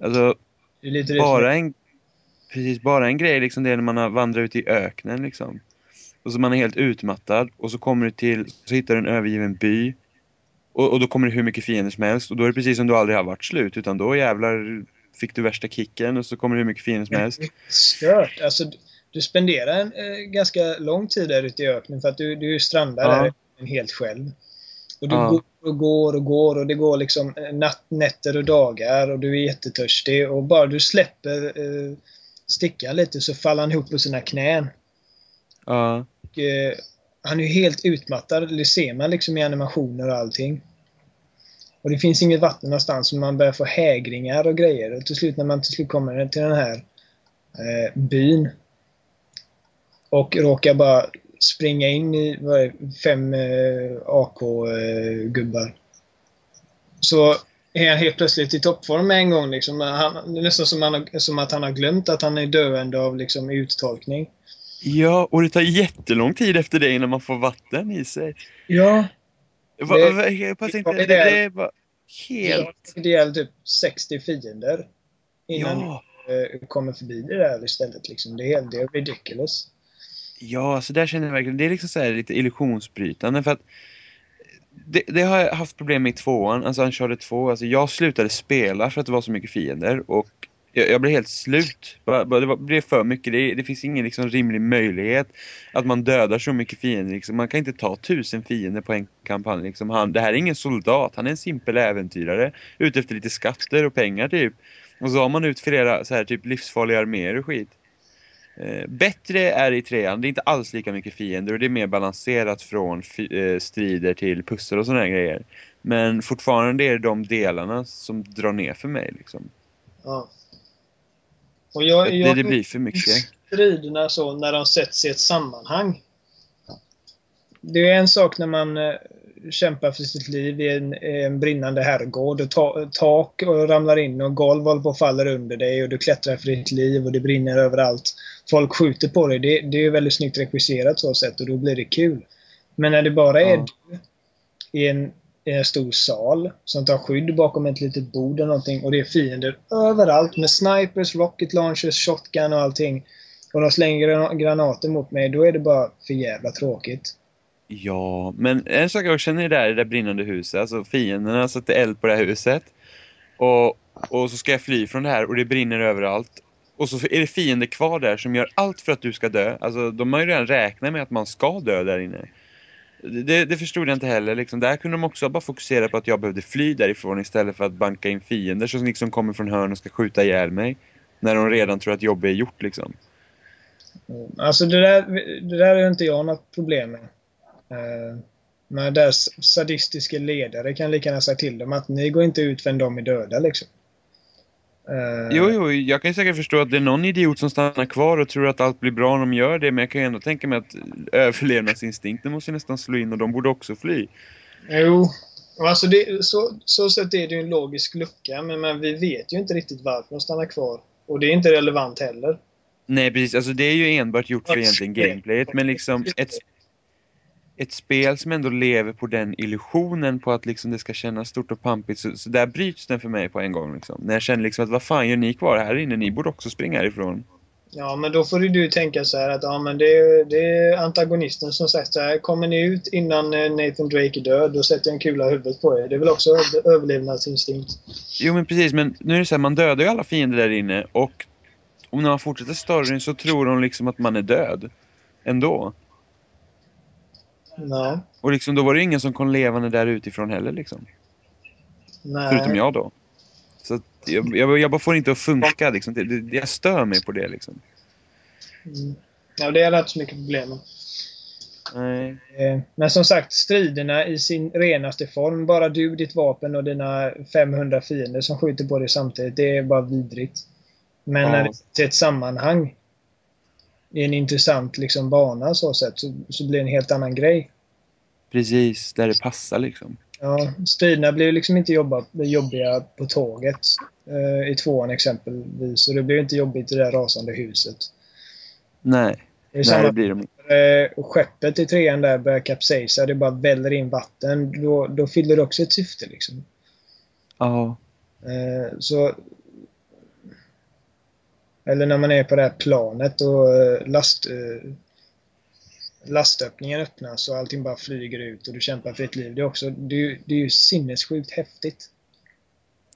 Alltså, bara en, precis, bara en grej liksom det är när man har vandrat ut i öknen liksom. Och så man är helt utmattad och så kommer du till, så hittar du en övergiven by. Och, och då kommer det hur mycket fiender som helst och då är det precis som du aldrig har varit slut utan då jävlar fick du värsta kicken och så kommer det hur mycket fiender som helst. Stört. Alltså, du- spenderar en eh, ganska lång tid där ute i öknen för att du, du strandar Ja. där helt själv. Och du Ja. går och går och går och det går liksom eh, natt, nätter och dagar och du är jättetörstig och bara du släpper eh, stickan lite så faller han ihop på sina knän. Uh. Och, eh, han är ju helt utmattad. Det ser man liksom i animationer och allting. Och det finns inget vatten någonstans så man börjar få hägringar och grejer. Och till slut när man till slut kommer till den här eh, byn och råkar bara springa in i vad är, det, fem eh, AK-gubbar. Eh, så är han helt plötsligt i toppform med en gång. Liksom. Han, det är nästan som, han, som att han har glömt att han är döende av liksom, uttolkning ja och det tar jättelång tid efter det innan man får vatten i sig. Ja, Va, Det- va, jag bara tänkte, det- det, det är bara helt... Det gäller typ 60 fiender. Innan Ja. du kommer förbi det där istället. Liksom. Det, är, det är ridiculous. Ja, så där känner jag verkligen, det är liksom så här lite illusionsbrytande för att det, det har jag haft problem med i tvåan, alltså Uncharted 2, alltså jag slutade spela för att det var så mycket fiender och jag, jag blev helt slut. Det blev för mycket, det, det finns ingen liksom rimlig möjlighet att man dödar så mycket fiender liksom. Man kan inte ta tusen fiender på en kampanj liksom. Han, det här är ingen soldat, han är en simpel äventyrare ute efter lite skatter och pengar typ. Och så har man ut flera så här typ livsfarliga arméer och skit. Eh, bättre är det i trean, det är inte alls lika mycket fiender och det är mer balanserat från eh, strider till pussel och sådana här grejer. Men fortfarande är det de delarna som drar ner för mig liksom. Ja. Och jag, Det, jag, det blir för mycket. striderna så när de sätts i ett sammanhang. Det är en sak när man eh, kämpar för sitt liv i en, en brinnande herrgård och ta, tak och ramlar in och golv håller på och faller under dig och du klättrar för ditt liv och det brinner överallt. Folk skjuter på dig. Det, det är väldigt snyggt regisserat så sätt och då blir det kul. Men när det bara är Ja. du i en, i en stor sal som tar skydd bakom ett litet bord eller någonting och det är fiender överallt med snipers, rocket launchers, shotgun och allting. Och de slänger granater mot mig, då är det bara för jävla tråkigt. Ja, men en sak jag känner är där i det där brinnande huset, alltså fienderna sätter eld på det här huset. Och, och så ska jag fly från det här och det brinner överallt. Och så är det fiender kvar där som gör allt för att du ska dö. Alltså de har ju redan räknat med att man ska dö där inne. Det, det förstod jag inte heller. Liksom. Där kunde de också bara fokusera på att jag behövde fly därifrån istället för att banka in fiender som liksom kommer från hörn och ska skjuta ihjäl mig. När de redan tror att jobbet är gjort liksom. Mm. Alltså det där, det där är inte jag något problem med. Eh, men deras sadistiska ledare kan lika gärna säga till dem att ni går inte ut förrän de är döda liksom. Eh, Jo, jo, jag kan ju säkert förstå att det är någon idiot som stannar kvar och tror att allt blir bra om de gör det. Men jag kan ju ändå tänka mig att överlevnadsinstinkten måste nästan slå in och de borde också fly. Jo. Alltså det, så, så sätt är det ju en logisk lucka, men, men vi vet ju inte riktigt varför de stannar kvar. Och det är inte relevant heller. Nej, precis. Alltså det är ju enbart gjort för Ja, egentligen gameplayet. Men liksom ett, ett spel som ändå lever på den illusionen på att liksom det ska kännas stort och pampigt så, så där bryts den för mig på en gång liksom. När jag känner liksom att vad fan gör ni kvar här inne? Ni borde också springa härifrån. Ja, men då får du tänka så här att ja, men det, är, det är antagonisten som sagt så här. Kommer ni ut innan eh, Nathan Drake är död, då sätter jag en kula i huvudet på er. Det är väl också överlevnadsinstinkt. Jo men precis, men nu är det så här, man dödar ju alla fiender där inne och om man fortsätter storyn så tror de liksom att man är död. Ändå. Nej. Och liksom då var det ingen som kom levande där utifrån heller liksom. Nej. Förutom jag då. Så jag, jag, jag bara får inte att funka liksom. Det, det, jag stör mig på det liksom. Mm. Ja, det är inte så mycket problem. Nej. Eh, Men som sagt, striderna i sin renaste form. Bara du, ditt vapen och dina 500 fiender som skjuter på dig samtidigt. Det är bara vidrigt. Men Ja. när det är ett sammanhang i en intressant liksom, bana så, sätt, så, så blir det en helt annan grej. Precis, där det passar liksom. Ja, striderna blir ju liksom inte jobba, jobbiga på tåget. Eh, I tvåan exempelvis. Och det blir inte jobbigt i det där rasande huset. Nej, Det nej det blir de inte. eh, skeppet i trean där börjar kapsejsa, det bara väller in vatten. Då, då fyller det också ett syfte liksom. Ja, Eh, så... Eller när man är på det här planet och eh, last, eh, lastöppningen öppnas och allting bara flyger ut och du kämpar för ditt liv. Det är, också, det är, ju- det är ju sinnessjukt häftigt.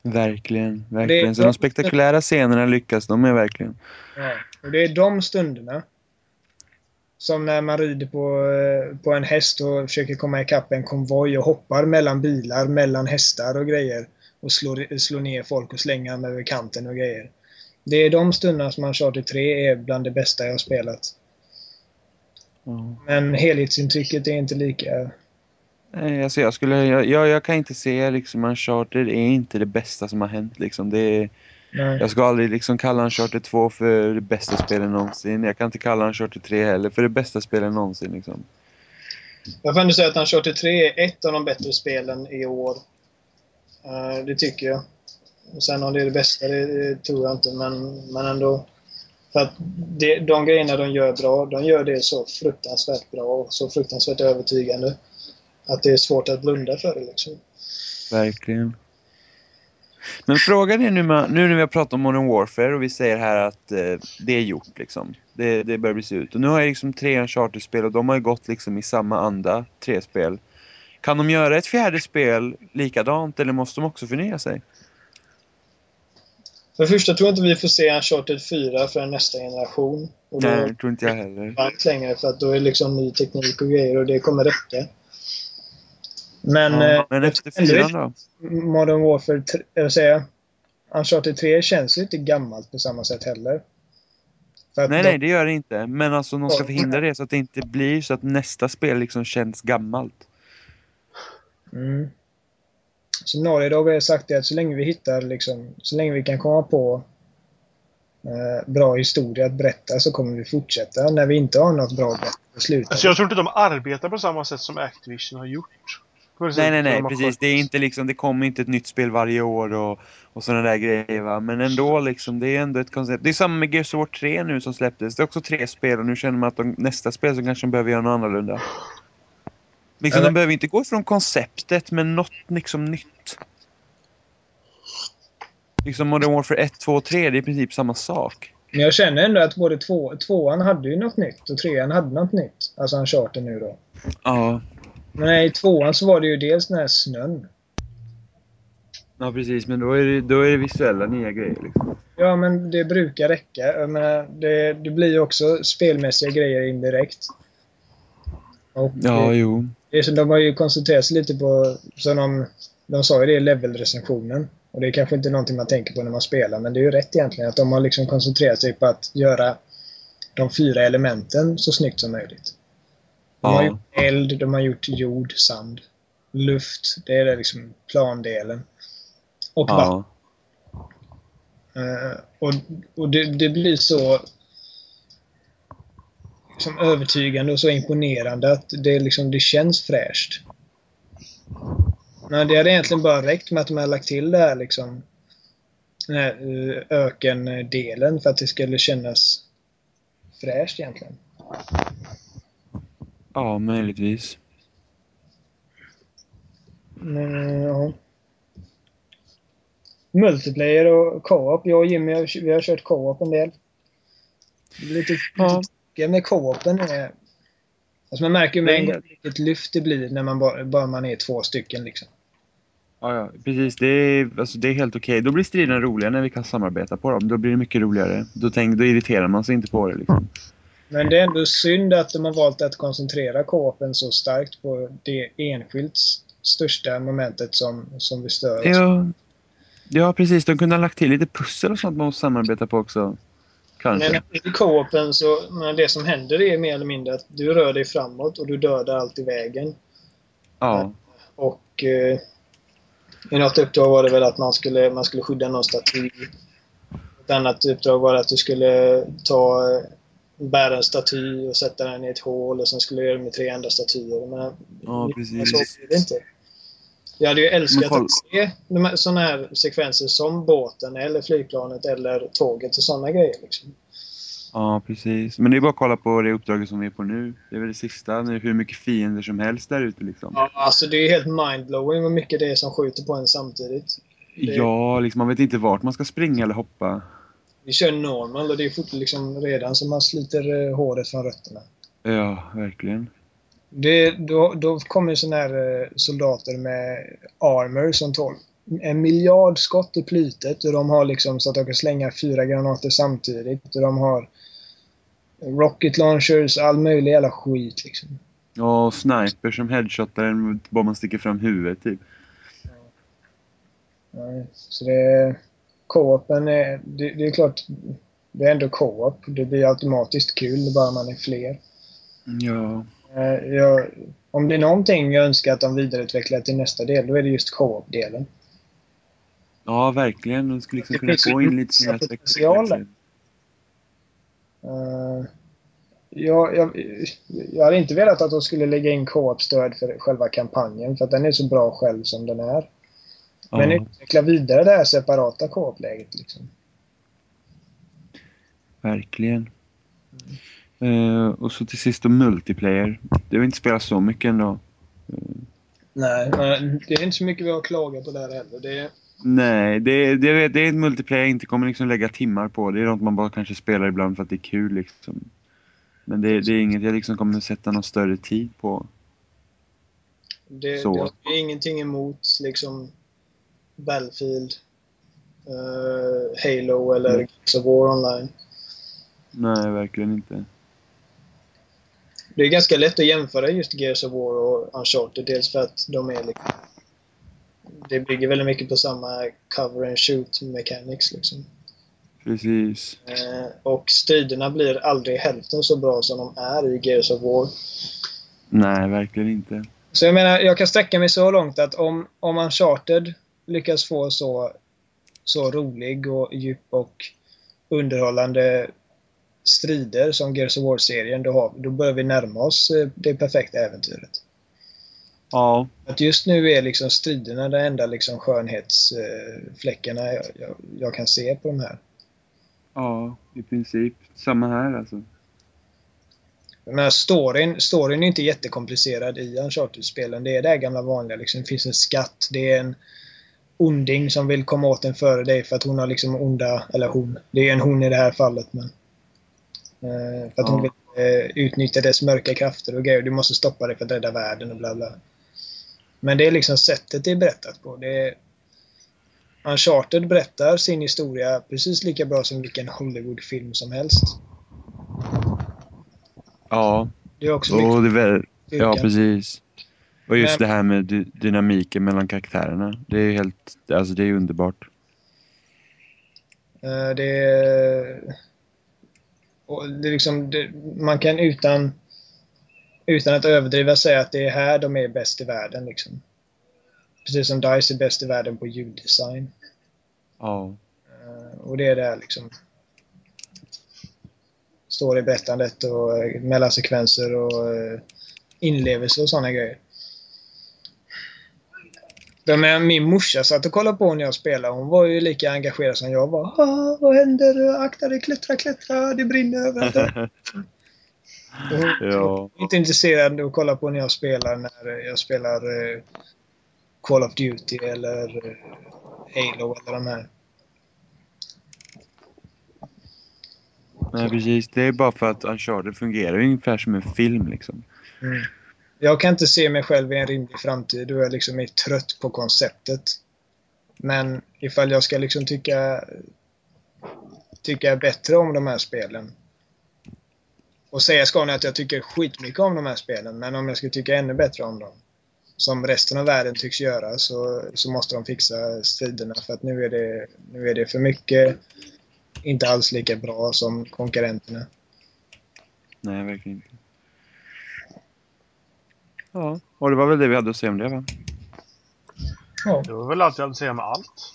verkligen, verkligen. Så de spektakulära scenerna lyckas de är verkligen. Ja. Och det är de stunderna som när man rider på, eh, på en häst och försöker komma ikapp en konvoj och hoppar mellan bilar, mellan hästar och grejer. Och slår, slår ner folk och slänger dem över kanten och grejer. Det är de stunderna som Uncharted 3 är bland det bästa jag har spelat. Ja. Men helhetsintrycket är inte lika... Nej, alltså jag skulle, jag, jag, jag kan inte se liksom Uncharted är inte det bästa som har hänt liksom. Det är, Nej. jag ska aldrig liksom kalla Uncharted 2 för det bästa spelet någonsin. Jag kan inte kalla Uncharted 3 heller för det bästa spelet någonsin liksom. Jag får ändå säga att Uncharted 3 är ett av de bättre spelen i år. Eh, det tycker jag. Och Sen om det är det bästa, det, det tror jag inte, men, men ändå. För att det, de grejerna de gör bra, de gör det så fruktansvärt bra och så fruktansvärt övertygande. Att det är svårt att blunda för det liksom. Verkligen. Men frågan är nu, med, nu när vi har pratat om Modern Warfare och vi säger här att eh, det är gjort liksom. Det, det börjar bli slut. Och nu har jag liksom tre Uncharted-spel och de har ju gått liksom i samma anda, tre spel. Kan de göra ett fjärde spel likadant eller måste de också förnya sig? För det första tror jag inte vi får se Uncharted 4 för nästa generation. Och då Nej, det tror inte jag heller. bank längre för att då är det liksom ny teknik och grejer och det kommer räcka. Men, Ja, eh, men efter tycker ändå fyran då? Modern Warfare, tre- jag vill säga, Uncharted 3 känns ju inte gammalt på samma sätt heller. Nej, de- nej, det gör det inte. Men alltså de ska förhindra det så att det inte blir så att nästa spel liksom känns gammalt. Mm. Så Naughty Dog har ju sagt det att så länge vi hittar liksom, så länge vi kan komma på eh, bra historia att berätta så kommer vi fortsätta. När vi inte har något bra att sluta. Alltså jag tror inte de arbetar på samma sätt som Activision har gjort. Nej, nej, nej, precis. Det är inte liksom, det kommer inte ett nytt spel varje år och, och sådana där grejer va. Men ändå liksom, det är ändå ett koncept. Det är samma med Gears of War 3 nu som släpptes. Det är också tre spel och nu känner man att de, nästa spel så kanske de behöver göra något annorlunda. Liksom, Eller- de behöver inte gå från konceptet men något liksom nytt. Liksom Modern Warfare 1, 2 och 3, det är i princip samma sak. Men jag känner ändå att både två, tvåan hade ju något nytt och trean hade något nytt. Alltså Uncharted nu då. Ja, Men i tvåan så var det ju dels den här snön. ja precis. Men då är det, då är det visuella nya grejer liksom. Ja, men det brukar räcka. Jag menar, det, det blir ju också spelmässiga grejer indirekt. Och Ja, eh, jo. Det de har ju koncentrerat sig lite på, som de, de sa ju det i levelrecensionen. Och det är kanske inte någonting man tänker på när man spelar, men det är ju rätt egentligen att de har liksom koncentrerat sig på att göra de fyra elementen så snyggt som möjligt. De har Ja. gjort eld, de har gjort jord, sand, luft. Det är det liksom plandelen. Och vatten. Eh, och och det, det blir så liksom övertygande och så imponerande att det, liksom, det känns fräscht. Men det hade egentligen bara räckt med att de hade lagt till det här liksom den här eh, ökendelen för att det skulle kännas fräscht egentligen. Ja, möjligtvis. Men, ja. Multiplayer och co-op. Jag och Jimmy vi har kört co-op en del. Lite Ja. lite med co-open är... Alltså man märker ju med en gång vilket lyft det blir när man bara, bara man är två stycken liksom. Ja, ja, precis. Det är, alltså, det är helt okej. Då blir striderna roliga när vi kan samarbeta på dem. Då blir det mycket roligare. Då, tänk, då irriterar man sig inte på det. Liksom. Men det är ändå synd att de har valt att koncentrera co-open så starkt på det enskilt största momentet som, som vi stör. Ja, ja, precis. De kunde ha lagt till lite pussel och sånt man måste samarbeta på också. Kanske. Men i co-open så, men det som händer är mer eller mindre att du rör dig framåt och du dödar allt i vägen. Ja, Och eh, i något uppdrag var det väl att man skulle, man skulle skydda någon staty. Ett annat uppdrag var att du skulle ta eh, bära en staty och sätta den i ett hål och sen skulle du göra det med tre andra statyer. Men, Ja, men precis. så blir det inte. Jag hade ju älskat att se de här- sekvenser som båten eller flygplanet eller tåget och sådana grejer. Liksom. ja, precis. Men det är bara att kolla på det uppdraget som vi är på nu. Det är väl det sista. Nu är det hur mycket fiender som helst där ute liksom. Ja, alltså det är helt mindblowing hur mycket det är som skjuter på en samtidigt. det- Ja, liksom, man vet inte vart man ska springa eller hoppa. Vi kör normal och det är fort liksom redan som man sliter eh, håret från rötterna. Ja, verkligen. Det, då, då kommer såna här eh, soldater med armor som tål en miljard skott i plytet och de har liksom så att de kan slänga fyra granater samtidigt och de har rocket launchers, all möjlig jävla skit liksom. Ja, och sniper som headshotar en bara man sticker fram huvudet typ. Ja, Så det... Co-open är... Det, det är klart, det är ändå co-op. Det blir automatiskt kul bara man är fler. Ja. Eh, Jag, om det är någonting jag önskar att de vidareutvecklar till nästa del, då är det just co-op-delen. Ja, verkligen. De skulle liksom Det kunna få in lite sådana potential där. Eh, jag, jag, jag hade inte velat att de skulle lägga in co-op-stöd för själva kampanjen, för att den är så bra själv som den är. Men Ja, utveckla vidare det här separata co-op-läget. Liksom. verkligen. Eh, och så till sist då multiplayer. Det har inte spelat så mycket ändå. Nej, det är inte så mycket vi har att klaga på där heller. Det är, Nej, det, det, det är ett multiplayer jag inte kommer liksom lägga timmar på. Det är något man bara kanske spelar ibland för att det är kul liksom. Men det, det är inget jag liksom kommer sätta någon större tid på. det, Så. det har ingenting emot liksom Battlefield, eh, Halo eller Mm. Gears of War online. Nej, verkligen inte. Det är ganska lätt att jämföra just Gears of War och Uncharted. Dels för att de är liksom... Det bygger väldigt mycket på samma cover and shoot mechanics liksom. Precis. Eh, och striderna blir aldrig hälften så bra som de är i Gears of War. Nej, verkligen inte. Så jag menar, jag kan sträcka mig så långt att om, om Uncharted lyckas få så, så rolig och djup och underhållande strider som Gears of War-serien, då, har, då börjar vi närma oss eh, det perfekta äventyret. Ja, Att just nu är liksom striderna de enda liksom skönhetsfläckarna jag, jag, jag kan se på de här. ja, i princip. Samma här alltså. Jag menar, storyn, storyn är inte jättekomplicerad i Uncharted-spelen. Det är det här gamla vanliga. Liksom. Det finns en skatt. Det är en onding som vill komma åt en före dig för att hon har liksom onda... Eller hon. Det är en hon i det här fallet. Men, eh, för att hon vill eh, utnyttja dess mörka krafter och grejer. Du måste stoppa det för att rädda världen och bla bla. Men det är liksom sättet det är berättat på. Det är, Uncharted berättar sin historia precis lika bra som vilken Hollywoodfilm som helst. Ja, Det är också och det är väl... Ja, precis. Och just Men- det här med dy- dynamiken mellan karaktärerna. Det är helt... Alltså det är underbart. Eh, Det är, och det liksom, det, man kan utan, utan att överdriva säga att det är här de är bäst i världen. Liksom. Precis som DICE är bäst i världen på ljuddesign. Ja. Eh, Och det är det här liksom storyberättandet och eh, mellansekvenser och eh, inlevelse och sådana grejer. Min morsa satt och kollade på när jag spelade. Hon var ju lika engagerad som jag var. Ah, vad händer? Akta dig, klättra, klättra. Det brinner överallt. <laughs> Hon Ja. är inte intresserad av att kolla på när jag spelar när jag spelar eh, Call of Duty eller eh, Halo eller de här. Nej, precis. Det är bara för att Uncharted fungerar ungefär som en film liksom. Mm. Jag kan inte se mig själv i en rimlig framtid och jag liksom är trött på konceptet. Men ifall jag ska liksom tycka, tycka bättre om de här spelen. Och säga ska ni att jag tycker skitmycket om de här spelen, men om jag ska tycka ännu bättre om dem. Som resten av världen tycks göra så, så måste de fixa striderna för att nu är, det, nu är det för mycket. Inte alls lika bra som konkurrenterna. Nej, verkligen inte. Ja, och det var väl det vi hade att säga om det va? Ja. Det var väl allt jag hade att säga med allt.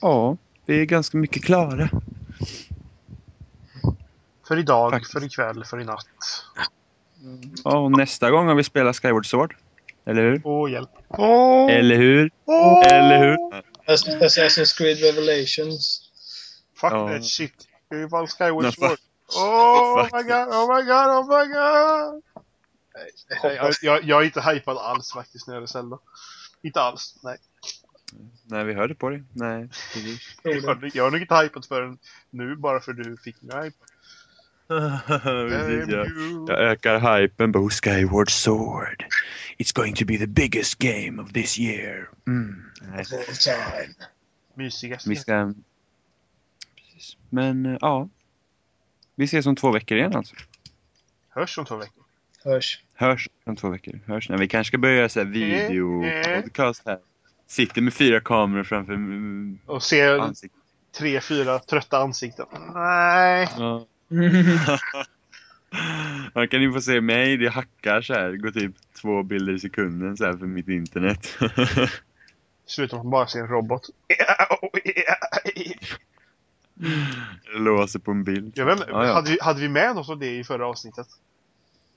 Ja, vi är ganska mycket klara. För idag, Faktiskt. för ikväll, för i natt. Ja, och nästa gång har vi spelat Skyward Sword. Eller hur? Åh, hjälp. Åh! Eller hur? Åh! Eller hur? Ass- Assassin's Creed Revelations. Fuck Ja. that shit. Det är bara Skyward Sword. Oh Fuck my god, oh my god, oh my god! Nej, jag, jag, jag är inte hypad alls faktiskt när det gäller Zelda. Inte alls, nej. Nej, vi hörde på det. Nej, precis. <laughs> Jag, jag är nog inte hypad förrän nu bara för du fick mig hypad. <laughs> precis ja. you. Jag ökar hypen på Skyward Sword. It's going to be the biggest game of this year. Mm. Nej, Of all time. Mysigast. vi ska... Precis. Men eh, ja. Vi ses om två veckor igen alltså. Hörs om två veckor. Hörs. Hörs om två veckor. Hörs när vi kanske ska börja göra så här video-podcast här. Sitter med fyra kameror framför mm, Och se ansiktet. tre, fyra trötta ansikten. Nej. Ja. <laughs> Man kan ju få se mig, det hackar så här. Går typ två bilder i sekunden så här för mitt internet. <laughs> Slutar man bara se en robot. <laughs> Låser på en bild. Jag vet inte, Ja, ja. Hade, vi, hade vi med något av det i förra avsnittet?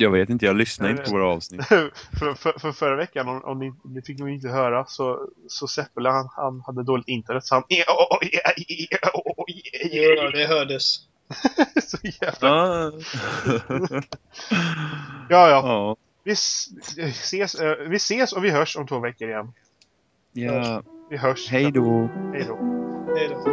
Jag vet inte, jag lyssnar inte på våra avsnitt. <laughs> för, för, för förra veckan, om, om ni, ni fick nog inte höra, så, så Seppele han, han hade dåligt internet så han... Jo, det hördes. <laughs> så jävla... Ja. <laughs> Ja, ja. ja. Vi, ses, eh, vi ses och vi hörs om två veckor igen. ja. Vi hörs. Hej då. Hej då. Hej då.